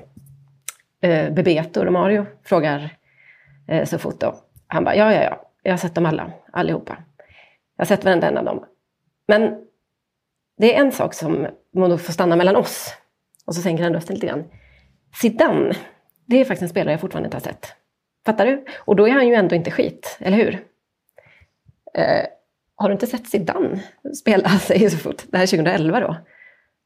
Eh, Bebeto Romario frågar eh, Sofot då. Han bara, ja, ja, ja. Jag har sett dem alla, allihopa. Jag har sett varenda en av dem. Men det är en sak som då får stanna mellan oss. Och så sänker han rösten lite grann. Zidane, det är faktiskt en spelare jag fortfarande inte har sett. Fattar du? Och då är han ju ändå inte skit, eller hur? Eh, har du inte sett Zidane spela, *laughs* säger så fort. Det här är 2011 då.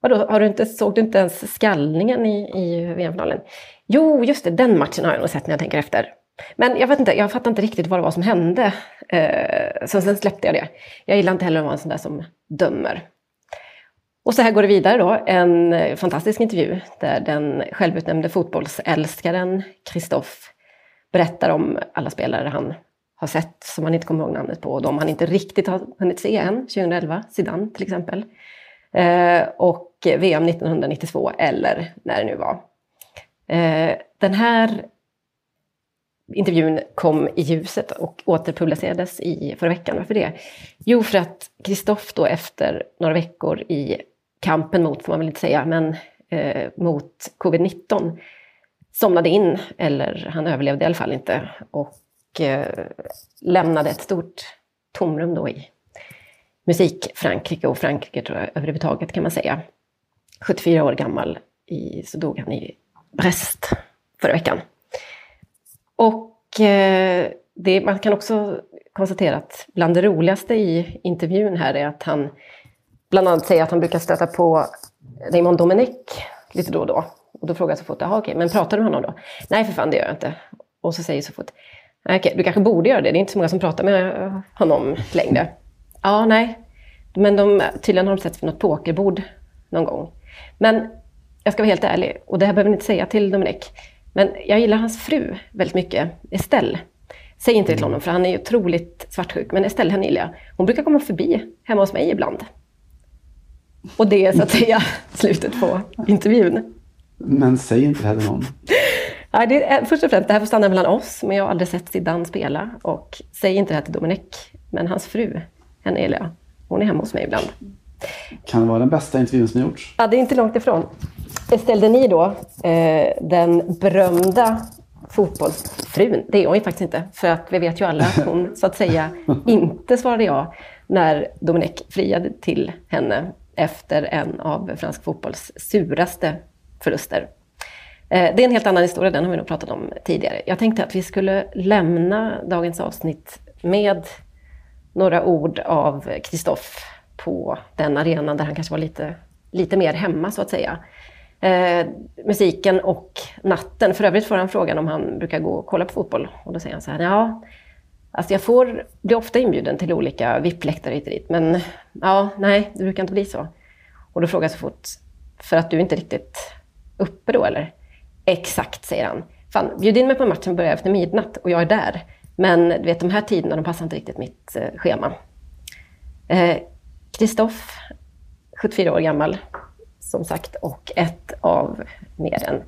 Vadå, har du inte, såg du inte ens skallningen i, i VM-finalen? Jo, just det, den matchen har jag nog sett när jag tänker efter. Men jag vet inte, jag fattar inte riktigt vad det var som hände. Eh, så sen släppte jag det. Jag gillar inte heller att vara en sån där som dömer. Och så här går det vidare då, en eh, fantastisk intervju där den självutnämnde fotbollsälskaren Christophe berättar om alla spelare han har sett som han inte kommer ihåg namnet på och de han inte riktigt har hunnit se än, 2011, Zidane till exempel. Eh, och VM 1992 eller när det nu var. Eh, den här intervjun kom i ljuset och återpublicerades i förra veckan. Varför det? Jo, för att Kristoff då efter några veckor i kampen mot, får man väl inte säga, men eh, mot covid-19 somnade in, eller han överlevde i alla fall inte, och eh, lämnade ett stort tomrum då i musik-Frankrike och Frankrike tror jag överhuvudtaget kan man säga. 74 år gammal i, så dog han i Brest förra veckan. Och eh, det, man kan också konstatera att bland det roligaste i intervjun här är att han bland annat säger att han brukar stöta på Raymond Domenech lite då och då. Och då frågar jag så fort, jaha okej, men pratar du med honom då? Nej för fan det gör jag inte. Och så säger så fort, okej du kanske borde göra det, det är inte så många som pratar med honom längre. Ja, nej. Men de, tydligen har de sett på något pokerbord någon gång. Men jag ska vara helt ärlig, och det här behöver ni inte säga till Dominik. Men jag gillar hans fru väldigt mycket, Estelle. Säg inte det till honom för han är ju otroligt svartsjuk. Men Estelle, henne gillar jag. Hon brukar komma förbi hemma hos mig ibland. Och det är så att säga *laughs* slutet på intervjun. Men säg inte det här till någon. *laughs* Ja, det är, först och främst, det här får stanna mellan oss, men jag har aldrig sett Zidane spela. Och säg inte det här till Dominic, men hans fru, henne gillar jag. Hon är hemma hos mig ibland. Kan det vara den bästa intervjun som gjorts? Ja, det är inte långt ifrån. Estelle Denis då, eh, den berömda fotbollsfrun, det är hon ju faktiskt inte. För att vi vet ju alla att hon så att säga *laughs* inte svarade ja när Dominic friade till henne efter en av fransk fotbolls suraste förluster. Eh, det är en helt annan historia, den har vi nog pratat om tidigare. Jag tänkte att vi skulle lämna dagens avsnitt med några ord av Kristoff på den arenan där han kanske var lite, lite mer hemma så att säga. eh, musiken och natten. För övrigt får han frågan om han brukar gå och kolla på fotboll. Och då säger han så här, ja, alltså jag får, blir ofta inbjuden till olika VIP-läktare hit och dit. Men ja, nej, det brukar inte bli så. Och då frågar jag så fort, för att du inte riktigt uppe då eller? Exakt, säger han. Fan, bjud in mig på matchen börjar efter midnatt och jag är där. Men du vet, de här tiderna, de passar inte riktigt mitt eh, schema. Kristoff, eh, 74 år gammal, som sagt, och ett av mer än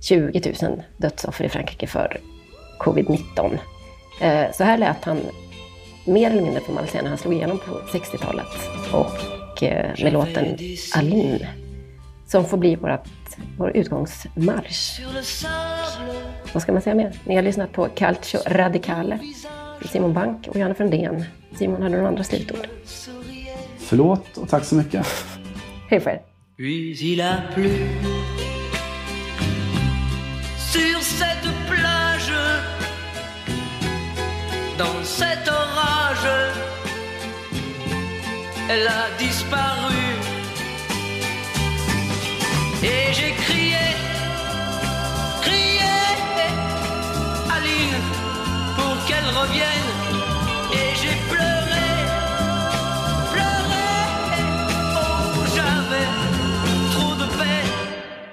20 000 dödsoffer i Frankrike för covid-19. Eh, så här lät han mer eller mindre får man säga när han slog igenom på 60-talet. Och eh, med låten Aline, som får bli vårat, vår utgångsmarsch. Vad ska man säga mer? Ni har lyssnat på Calcio Radicale, Simon Bank och Janne Frändén. Simon, hade du några andra slutord? Förlåt och tack så mycket. Hej på er. Puis il a plu sur cette plage, dans cet orage, elle a disparu. Et j'ai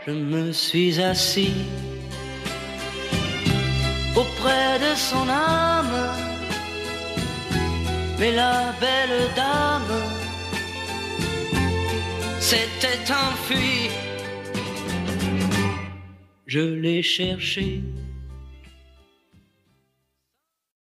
Je me suis assis auprès de son âme, mais la belle dame s'était enfuie. Je l'ai cherchée